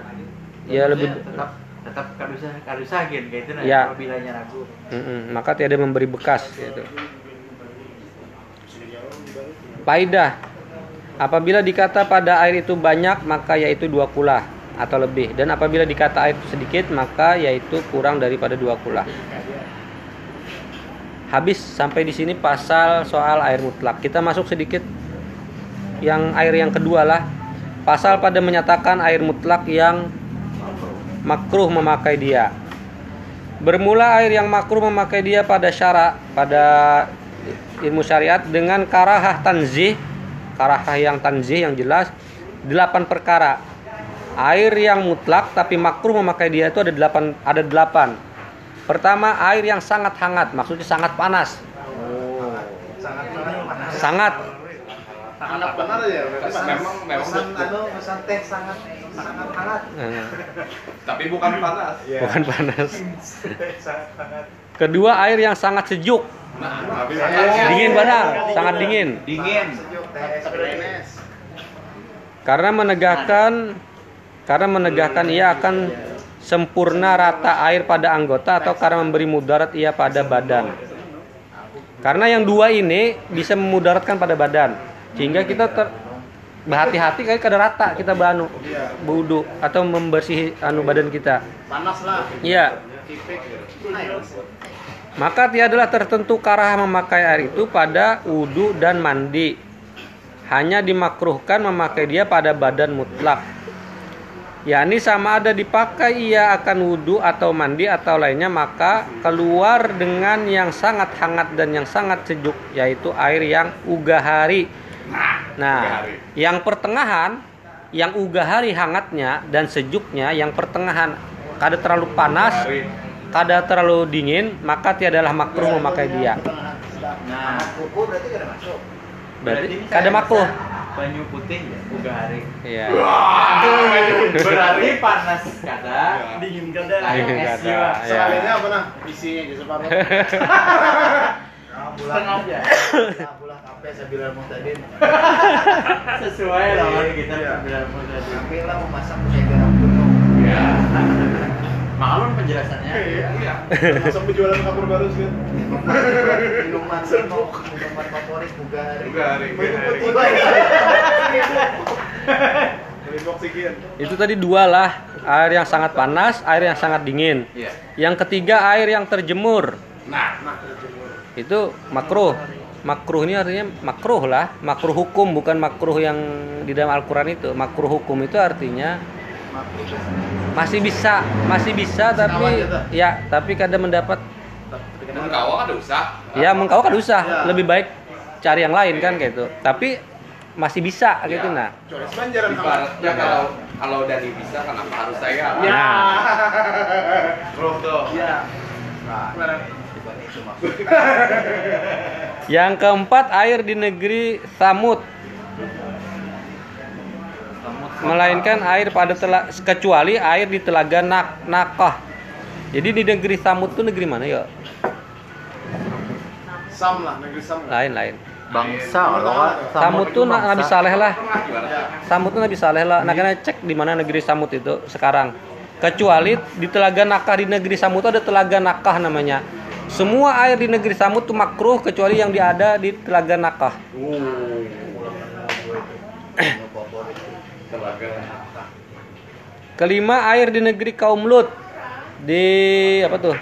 Ya lebih tetap tetap kadusah kadusahin kayak itu nah Ya. kalau bilanya ragu. Mm-mm, maka tiada memberi bekas gitu. Faidah. Apabila dikata pada air itu banyak maka yaitu dua kulah atau lebih dan apabila dikata air itu sedikit maka yaitu kurang daripada dua kulah. Habis sampai di sini pasal soal air mutlak. Kita masuk sedikit yang air yang kedua lah pasal pada menyatakan air mutlak yang makruh memakai dia. Bermula air yang makruh memakai dia pada syarak pada ilmu syariat dengan karahah tanzih, karahah yang tanzih yang jelas delapan perkara. Air yang mutlak tapi makruh memakai dia itu ada delapan ada delapan. Pertama air yang sangat hangat, maksudnya sangat panas. sangat panas Sangat Sangat benar ya. Memang memang pesan anu pesan teh sangat sangat hangat eh, Tapi bukan panas. Iya. bukan panas. hangat Kedua air yang sangat sejuk, Nah, tapi dingin benar, sangat dingin. dingin Karena menegakkan karena menegakkan ia akan sempurna rata air pada anggota atau karena memberi mudarat ia pada badan. Karena yang dua ini bisa memudaratkan pada badan. Sehingga kita ter berhati-hati kayak kada rata kita banu budu atau membersih anu badan kita. Panas lah. Iya. Maka tiadalah tertentu karah memakai air itu pada wudhu dan mandi. Hanya dimakruhkan memakai dia pada badan mutlak. yakni sama ada dipakai ia akan wudhu atau mandi atau lainnya maka keluar dengan yang sangat hangat dan yang sangat sejuk yaitu air yang ugahari. Nah, ugahari. yang pertengahan, yang ugahari hangatnya dan sejuknya yang pertengahan kada terlalu panas, Hari. kada terlalu dingin, maka tiadalah makruh memakai dia. Nah, kuku berarti kada masuk Berarti kada saya makruh. bisa Banyu putih ya, uga hari. Iya. Berarti panas kada, dingin kada. Dingin es kada, juga. ya. Sekalinya apa nah? Isinya aja separuh. Nah, Setengah aja. nah, bulan sampai sebilan mutadin Sesuai lawan kita Iya. bilang mau tadi. sampai lah mau masak saya garam gunung Ya. Maklum penjelasannya. Iya. Langsung penjualan kapur baru sih. minuman serbuk minuman favorit bugari Bugari, minum putih. Itu tadi dua lah, air yang sangat panas, air yang sangat dingin. Iya. Yang ketiga air yang terjemur. Nah, Itu makruh. Makruh ini artinya makruh lah, makruh hukum bukan makruh yang di dalam Al-Qur'an itu. Makruh hukum itu artinya masih bisa, masih bisa tapi gitu. ya, tapi kadang mendapat mun kau ada usah. ya mengkau kan usah, Ya. lebih baik cari yang lain kan kayak itu. Tapi masih bisa gitu Ya. nah. Banjaran sama. Ibaratnya kalau kalau Dani bisa kenapa harus saya? Ya. Nah. Bro tuh. Ya. nah itu maksud Yang keempat air di negeri Samud melainkan air pada tela, kecuali air di telaga nak nakah. Jadi di negeri Samud tuh negeri mana ya? Sam lah, negeri Sam. Lain lain. Bangsa Samud tuh na- Nabi Saleh lah. Samud tuh Nabi Saleh lah. Nah, kena cek di mana negeri Samud itu sekarang. Kecuali di telaga nakah di negeri Samud tuh ada telaga nakah namanya. Semua air di negeri Samud tuh makruh kecuali yang ada di telaga nakah. Telaga. Kelima air di negeri kaum Lut di apa tuh?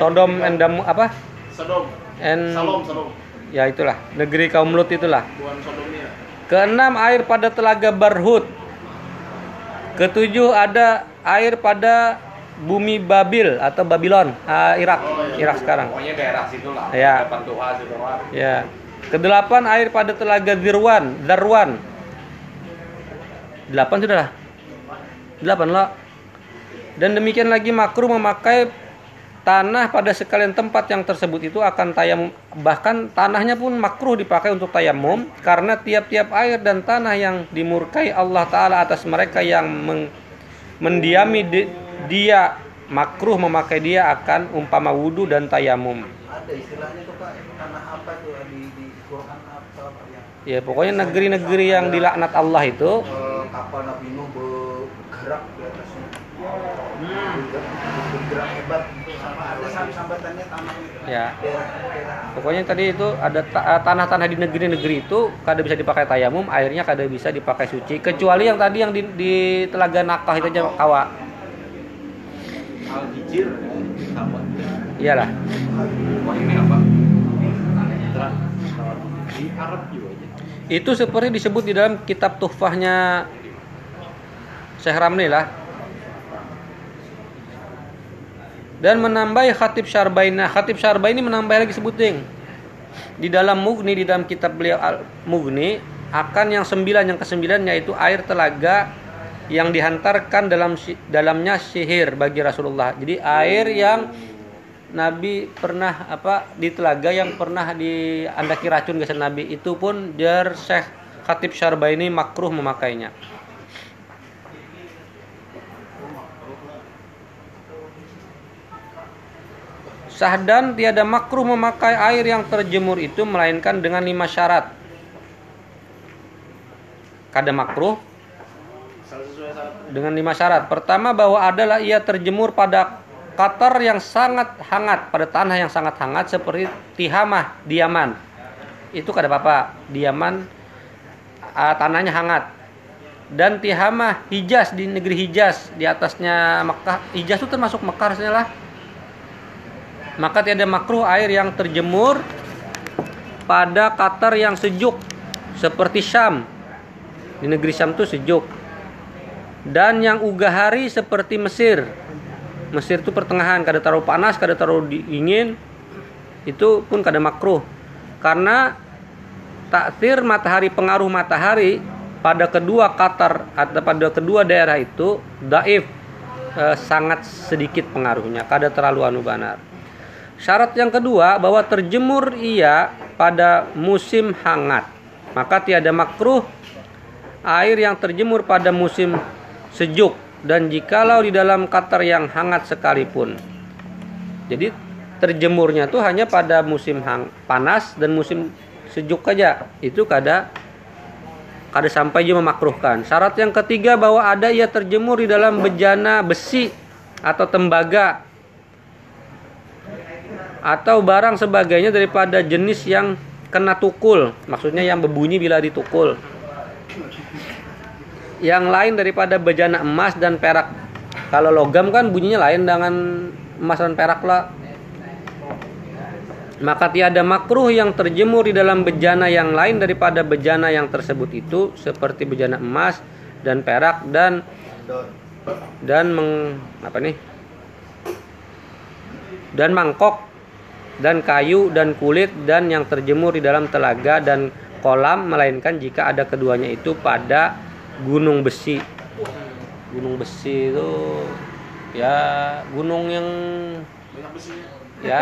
Sodom and Dam apa? Sodom. And Salom, Salom. ya itulah negeri kaum Lut itulah. Sodomnya. Keenam air pada telaga Barhut. Ketujuh ada air pada bumi Babil atau Babylon, ah, Irak, Irak sekarang. Pokoknya daerah situ lah. Ya. Depan Tuhan situ lah. Ya. Kedelapan air pada telaga Zirwan, Darwan. Delapan sudah lah. Delapan lah. Dan demikian lagi makruh memakai tanah pada sekalian tempat yang tersebut itu akan tayamum bahkan tanahnya pun makruh dipakai untuk tayamum karena tiap-tiap air dan tanah yang dimurkai Allah taala atas mereka yang meng- mendiami di- dia makruh memakai dia akan umpama wudhu dan tayamum. ada istilahnya tuh pak tanah apa tuh di di Quran apa Ya pokoknya negeri-negeri yang dilaknat Allah itu eh, kapal Nabi Nuh bergerak di atasnya. Bergerak hebat sama ada sam- sambatannya tanah itu. Ya. Pokoknya tadi itu ada eh, tanah-tanah di negeri-negeri itu kada bisa dipakai tayamum airnya kada bisa dipakai suci. Kecuali yang tadi yang di, di telaga nakah itu aja kawa. Al hijir iyalah ini apa? Di Arab juga aja. Itu seperti disebut di dalam kitab tuhfahnya Syekh Ramli lah. Dan menambahi khatib Syarbaini. Nah, khatib Syarbaini menambah lagi sebuting. Di dalam Mughni, di dalam kitab beliau Al Mughni, akan yang sembilan, yang kesembilan yaitu air telaga yang dihantarkan dalam dalamnya sihir bagi Rasulullah. Jadi air yang Nabi pernah apa di telaga yang pernah diandaki racun ke Nabi itu pun jar Syekh Khatib Syarbaini makruh memakainya. Sahdan tiada makruh memakai air yang terjemur itu melainkan dengan lima syarat. Kada makruh dengan lima syarat. Pertama bahwa adalah ia terjemur pada katar yang sangat hangat, pada tanah yang sangat hangat seperti Tihamah di Yaman. Itu kada apa-apa. Di Yaman ah, tanahnya hangat. Dan Tihamah Hijaz di negeri Hijaz di atasnya Mekah. Hijaz itu termasuk Mekah lah. Maka tiada makruh air yang terjemur pada katar yang sejuk seperti Syam. Di negeri Syam itu sejuk dan yang ugahari seperti Mesir. Mesir itu pertengahan, kada terlalu panas, kada terlalu dingin. Itu pun kada makruh. Karena takdir matahari pengaruh matahari pada kedua Qatar atau pada kedua daerah itu daif eh, sangat sedikit pengaruhnya, kada terlalu anu banar. Syarat yang kedua bahwa terjemur ia pada musim hangat. Maka tiada makruh air yang terjemur pada musim sejuk dan jikalau di dalam katar yang hangat sekalipun. Jadi terjemurnya tuh hanya pada musim hang, panas dan musim sejuk aja. Itu kada kada sampai juga memakruhkan. Syarat yang ketiga bahwa ada ia terjemur di dalam bejana besi atau tembaga atau barang sebagainya daripada jenis yang kena tukul, maksudnya yang berbunyi bila ditukul yang lain daripada bejana emas dan perak. Kalau logam kan bunyinya lain dengan emas dan perak lah. Maka tiada makruh yang terjemur di dalam bejana yang lain daripada bejana yang tersebut itu seperti bejana emas dan perak dan dan meng apa nih? Dan mangkok dan kayu dan kulit dan yang terjemur di dalam telaga dan kolam melainkan jika ada keduanya itu pada gunung besi. Gunung besi itu ya gunung yang Banyak besinya. ya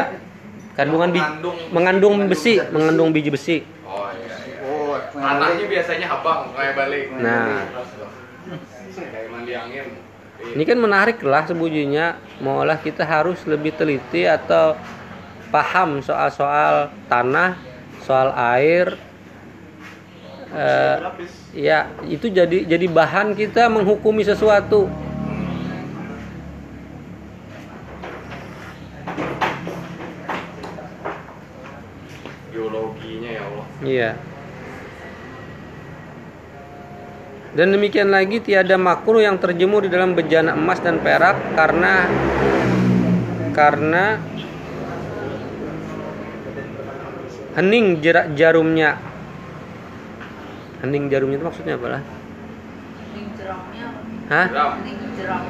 kandungan biji, Mengandung- besi, mengandung biji besi. Oh iya iya. Oh, Tanahnya biasanya habang kayak balik. Nah. Kayak mandi angin. Ini kan menarik lah sebujurnya Maulah kita harus lebih teliti atau paham soal-soal tanah, soal air. Berlapis. ya itu jadi jadi bahan kita menghukumi sesuatu. Geologinya ya Allah. Iya. Dan demikian lagi tiada makruh yang terjemur di dalam bejana emas dan perak karena karena hening jerak jarumnya. Hening jarumnya itu maksudnya apa lah? Jeramnya Hah? Jeram.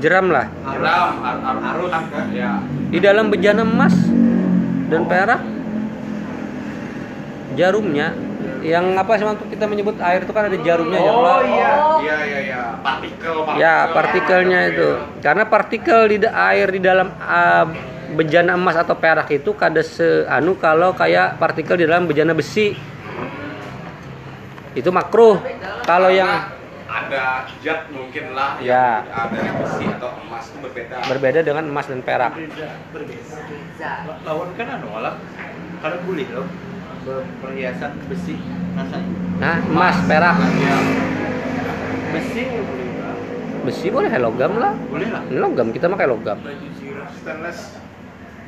Jeram lah. Jeram, ar- ar- arus kan? Ya. Di dalam bejana emas dan perak jarumnya yang apa sih waktu kita menyebut air itu kan ada jarumnya ya Oh Allah. iya. Oh. Iya iya iya. Partikel partikel. Ya, partikelnya itu. Karena partikel di air di dalam ah, bejana emas atau perak itu kada seanu kalau kayak partikel di dalam bejana besi. Itu makruh. Kalau yang ada zat mungkin lah Ya. yang ada yang besi atau emas itu berbeda. berbeda dengan emas dan perak. Beza. lawan kan anu alah kalau boleh loh perhiasan besi rasanya Nah, emas, perak, Ya. besi boleh besi boleh logam lah. boleh lah logam kita pakai logam. Stainless.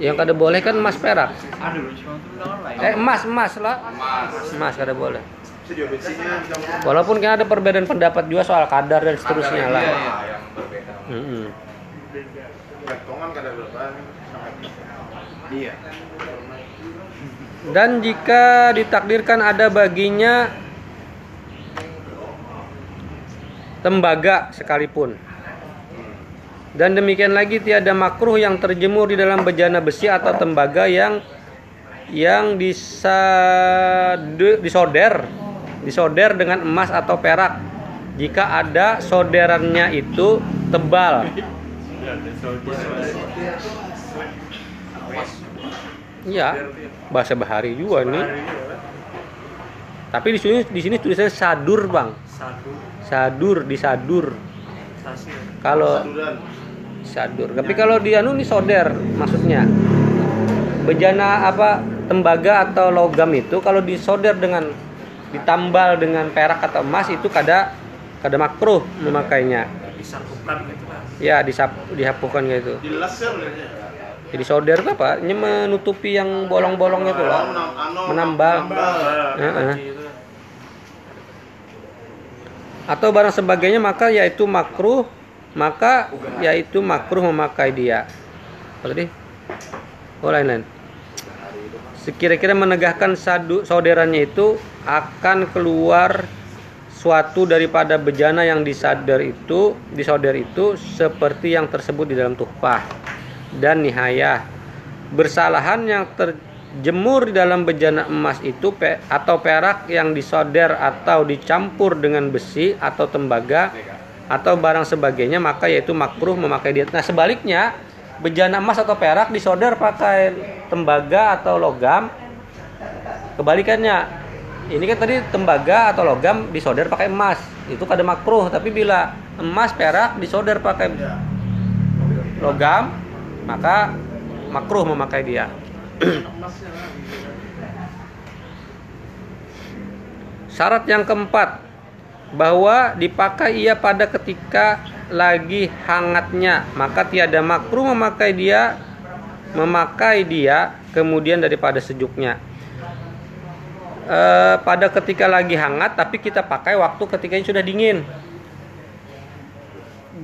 Yang kada boleh kan emas perak. Eh emas emas lah. Emas. Emas kada boleh. Walaupun kan ada perbedaan pendapat juga soal kadar dan seterusnya lah. berapa? Sampai Iya. Dan jika ditakdirkan ada baginya tembaga sekalipun. Dan demikian lagi tiada makruh yang terjemur di dalam bejana besi atau tembaga yang yang disade, disoder disoder dengan emas atau perak jika ada soderannya itu tebal. Iya, bahasa bahari juga nih. Tapi di sini di sini tulisannya sadur, Bang. Sadur disadur. Kalau. Sadur. Tapi kalau di anu ini soder maksudnya. Bejana apa tembaga atau logam itu kalau disoder dengan ditambal dengan perak atau emas itu kada kada makruh memakainya. disatukan gitu kan Ya disap, dihapukan gitu. Di laser ya. Jadi solder itu apa? Ini menutupi yang bolong-bolong itu loh. Anu, Menambal. Heeh. gitu Atau barang sebagainya maka yaitu makruh, maka yaitu makruh memakai dia. Tadi? Oh lain-lain. Sekira-kira menegakkan sadu, saudaranya itu akan keluar suatu daripada bejana yang disadar itu, disoder itu seperti yang tersebut di dalam tuhfah dan nihayah. Bersalahan yang terjemur di dalam bejana emas itu atau perak yang disoder atau dicampur dengan besi atau tembaga atau barang sebagainya maka yaitu makruh memakai dia. Nah sebaliknya bejana emas atau perak disoder pakai tembaga atau logam. Kebalikannya ini kan tadi tembaga atau logam disoder pakai emas. Itu kada makruh tapi bila emas perak disoder pakai logam maka makruh memakai dia. Syarat yang keempat bahwa dipakai ia pada ketika lagi hangatnya. Maka tiada makruh memakai dia memakai dia kemudian daripada sejuknya. Eh, pada ketika lagi hangat tapi kita pakai waktu ketika ini sudah dingin.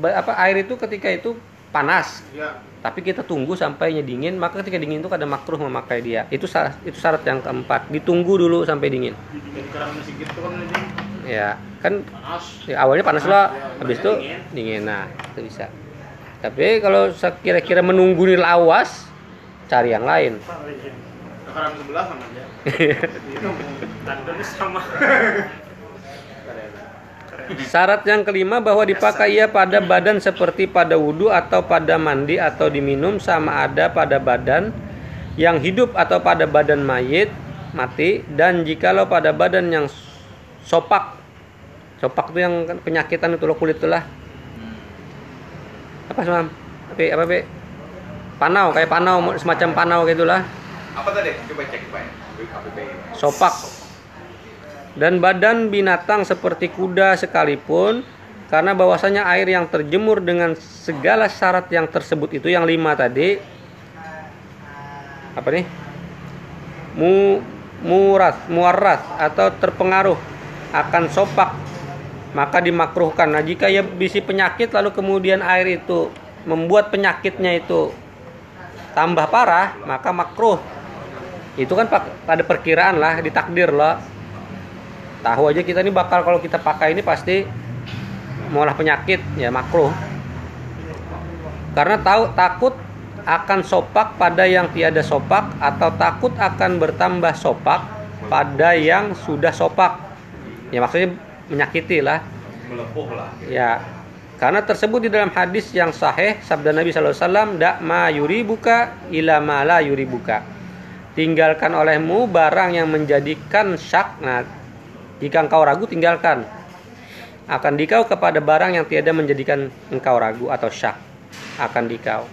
Apa air itu ketika itu panas. Ya. tapi kita tunggu sampainya dingin maka ketika dingin itu ada makruh memakai dia. Itu syarat itu syarat yang keempat. Ditunggu dulu sampai dingin Ya kan panas. ya, awalnya panas lah habis itu dingin nah itu bisa tapi kalau kira-kira menunggu ini lawas cari yang lain Kerang sebelah kan aja. sama Syarat yang kelima bahwa dipakai ia pada badan seperti pada wudhu atau pada mandi atau diminum sama ada pada badan yang hidup atau pada badan mayit mati dan jikalau pada badan yang sopak sopak itu yang kan penyakitan itu loh kulit itulah apa semam apa apa Be? panau kayak panau semacam panau gitulah Apa tadi? Coba cek Pak. sopak. Dan badan binatang seperti kuda sekalipun karena bahwasanya air yang terjemur dengan segala syarat yang tersebut itu yang lima tadi. Apa nih? Mu murat muarat atau terpengaruh akan sopak maka dimakruhkan nah jika ia bisi penyakit lalu kemudian air itu membuat penyakitnya itu tambah parah maka makruh. Itu kan pada perkiraan lah ditakdir lah. Tahu aja kita ini bakal kalau kita pakai ini pasti malah penyakit ya makruh. Karena tahu takut akan sopak pada yang tiada sopak atau takut akan bertambah sopak pada yang sudah sopak. Ya maksudnya menyakiti lah Melepuh lah. Ya, karena tersebut di dalam hadis yang sahih sabda Nabi sallallahu alaihi wasallam, "Da ma yuribuka ila ma la yuribuka." Tinggalkan olehmu barang yang menjadikan syak. Nah, jika engkau ragu tinggalkan. Akan dikau kepada barang yang tiada menjadikan engkau ragu atau syak. Akan dikau.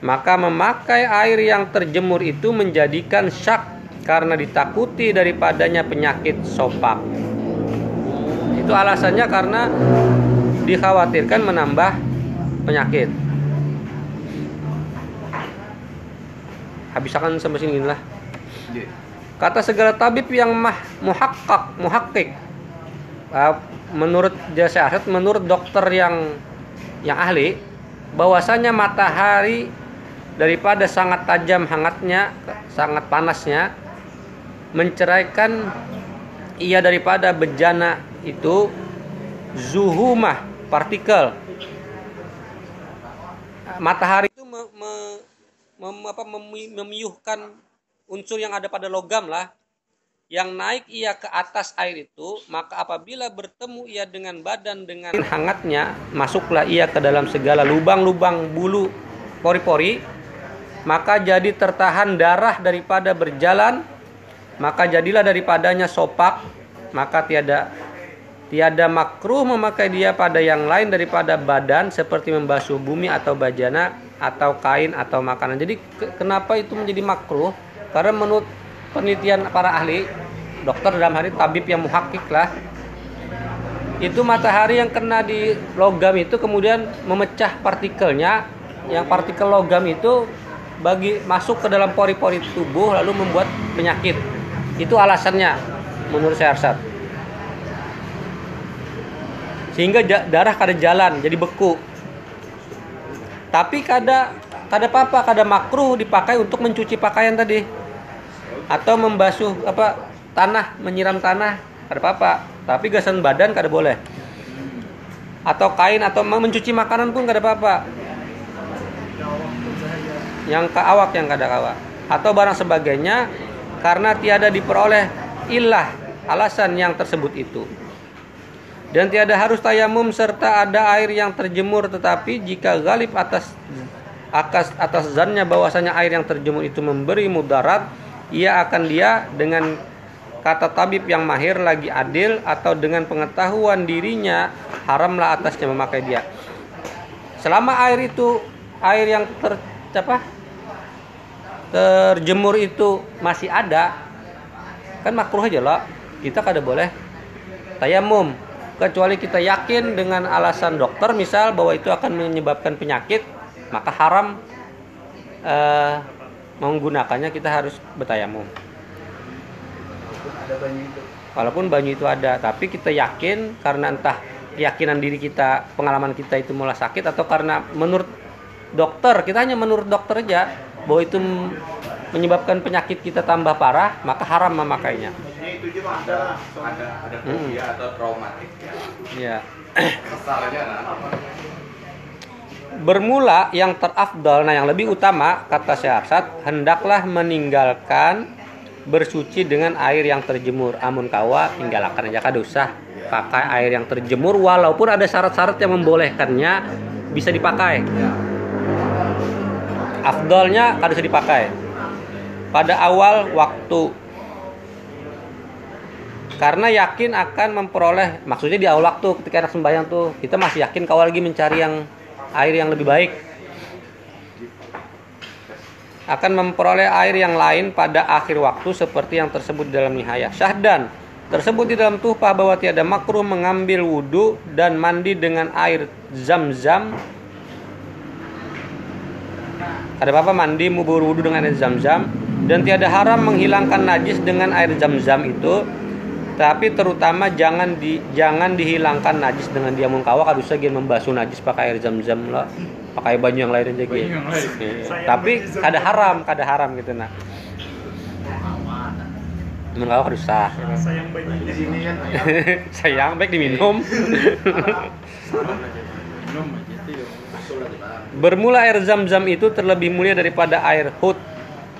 Maka memakai air yang terjemur itu menjadikan syak karena ditakuti daripadanya penyakit sopak. Itu alasannya karena dikhawatirkan menambah penyakit. Habiskan sampai sini lah. Iya. Kata segala tabib yang mah muhakkak, muhakkik. Uh, menurut jasa aset, menurut dokter yang yang ahli, bahwasanya matahari daripada sangat tajam hangatnya, sangat panasnya menceraikan ia daripada bejana itu zuhumah partikel. Matahari itu me, me- mem- apa, memi- memiuhkan unsur yang ada pada logam lah. Yang naik ia ke atas air itu maka apabila bertemu ia dengan badan dengan hangatnya masuklah ia ke dalam segala lubang-lubang bulu pori-pori maka jadi tertahan darah daripada berjalan maka jadilah daripadanya sopak maka tiada tiada makruh memakai dia pada yang lain daripada badan seperti membasuh bumi atau bajana atau kain atau makanan. Jadi ke- kenapa itu menjadi makruh? Karena menurut penelitian para ahli dokter dalam hari tabib yang muhakik lah itu matahari yang kena di logam itu kemudian memecah partikelnya. Yang partikel logam itu bagi masuk ke dalam pori-pori tubuh lalu membuat penyakit. Itu alasannya menurut saya Arsad sehingga darah kada jalan jadi beku. Tapi kada kada apa kada makruh dipakai untuk mencuci pakaian tadi. Atau membasuh apa tanah menyiram tanah kada apa tapi gasan badan kada boleh. Atau kain atau mencuci makanan pun kada apa-apa. Yang ke awak yang kada awak. Atau barang sebagainya karena tiada diperoleh ilah alasan yang tersebut itu dan tiada harus tayamum serta ada air yang terjemur tetapi jika galib atas atas atas zannya bahwasanya air yang terjemur itu memberi mudarat ia akan dia dengan kata tabib yang mahir lagi adil atau dengan pengetahuan dirinya haramlah atasnya memakai dia. Selama air itu air yang ter apa? terjemur itu masih ada kan makruh aja lah. Kita kada boleh tayamum kecuali kita yakin dengan alasan dokter misal bahwa itu akan menyebabkan penyakit maka haram eh, menggunakannya kita harus bertayamum. Walaupun banyu itu ada tapi kita yakin karena entah keyakinan diri kita pengalaman kita itu mulai sakit atau karena menurut dokter kita hanya menurut dokter aja bahwa itu menyebabkan penyakit kita tambah parah maka haram memakainya Itu juga ada. ada. Ada Hmm. fobia atau traumatik ya. Besarnya nah bermula yang terafdal nah yang lebih utama kata Syarsat hendaklah meninggalkan bersuci dengan air yang terjemur. Amun kawa tinggalkan aja kada usah pakai air yang terjemur walaupun ada syarat-syarat yang membolehkannya bisa dipakai. Afdalnya kada usah dipakai. Pada awal waktu karena yakin akan memperoleh maksudnya di awal waktu ketika anak sembahyang tuh kita masih yakin kau lagi mencari yang air yang lebih baik. Akan memperoleh air yang lain pada akhir waktu seperti yang tersebut di dalam nihayah. Syahdan tersebut di dalam tuhpah bahwa tiada makruh mengambil wudhu dan mandi dengan air zam-zam. Ada apa mandi mau berwudu dengan air zam-zam. Dan tiada haram menghilangkan najis dengan air zam-zam itu tapi terutama jangan di jangan dihilangkan najis dengan diamun kawa kada usah gen membasuh najis pakai air zam-zam lah pakai banyu yang lain aja gitu lain. Iya. tapi kada haram kada haram gitu nah Diamun kawa kada usah sayang sini kan sayang baik diminum. Bermula air zam-zam itu terlebih mulia daripada air hud.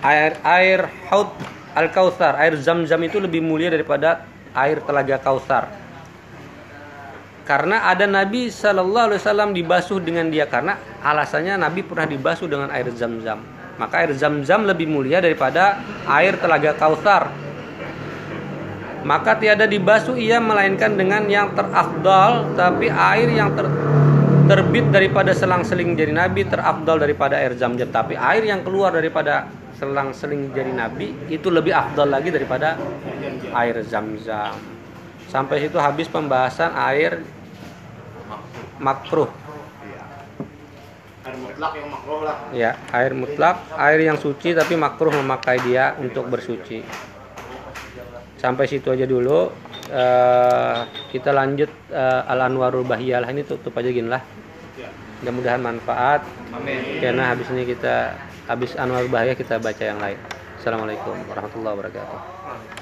Air air haud al kautsar. Air zam-zam itu lebih mulia daripada air telaga kautsar. Karena ada Nabi Shallallahu Alaihi Wasallam dibasuh dengan dia karena alasannya Nabi pernah dibasuh dengan air zam-zam. Maka air zam-zam lebih mulia daripada air telaga kautsar. Maka tiada dibasuh ia melainkan dengan yang terafdal tapi air yang ter, terbit daripada selang-seling jari Nabi terafdal daripada air zam-zam tapi air yang keluar daripada selang-seling jari Nabi itu lebih afdal lagi daripada air zam-zam. Sampai situ habis pembahasan air makruh. Air mutlak yang makruh lah. ya air mutlak air yang suci tapi makruh memakai dia untuk bersuci. Sampai situ aja dulu. Eh, kita lanjut eh, al anwarul bahiyah lah. Ini tutup aja gini lah. Mudah-mudahan manfaat. Amin. karena habis ini kita habis Anwar Bahaya kita baca yang lain. Assalamualaikum warahmatullahi wabarakatuh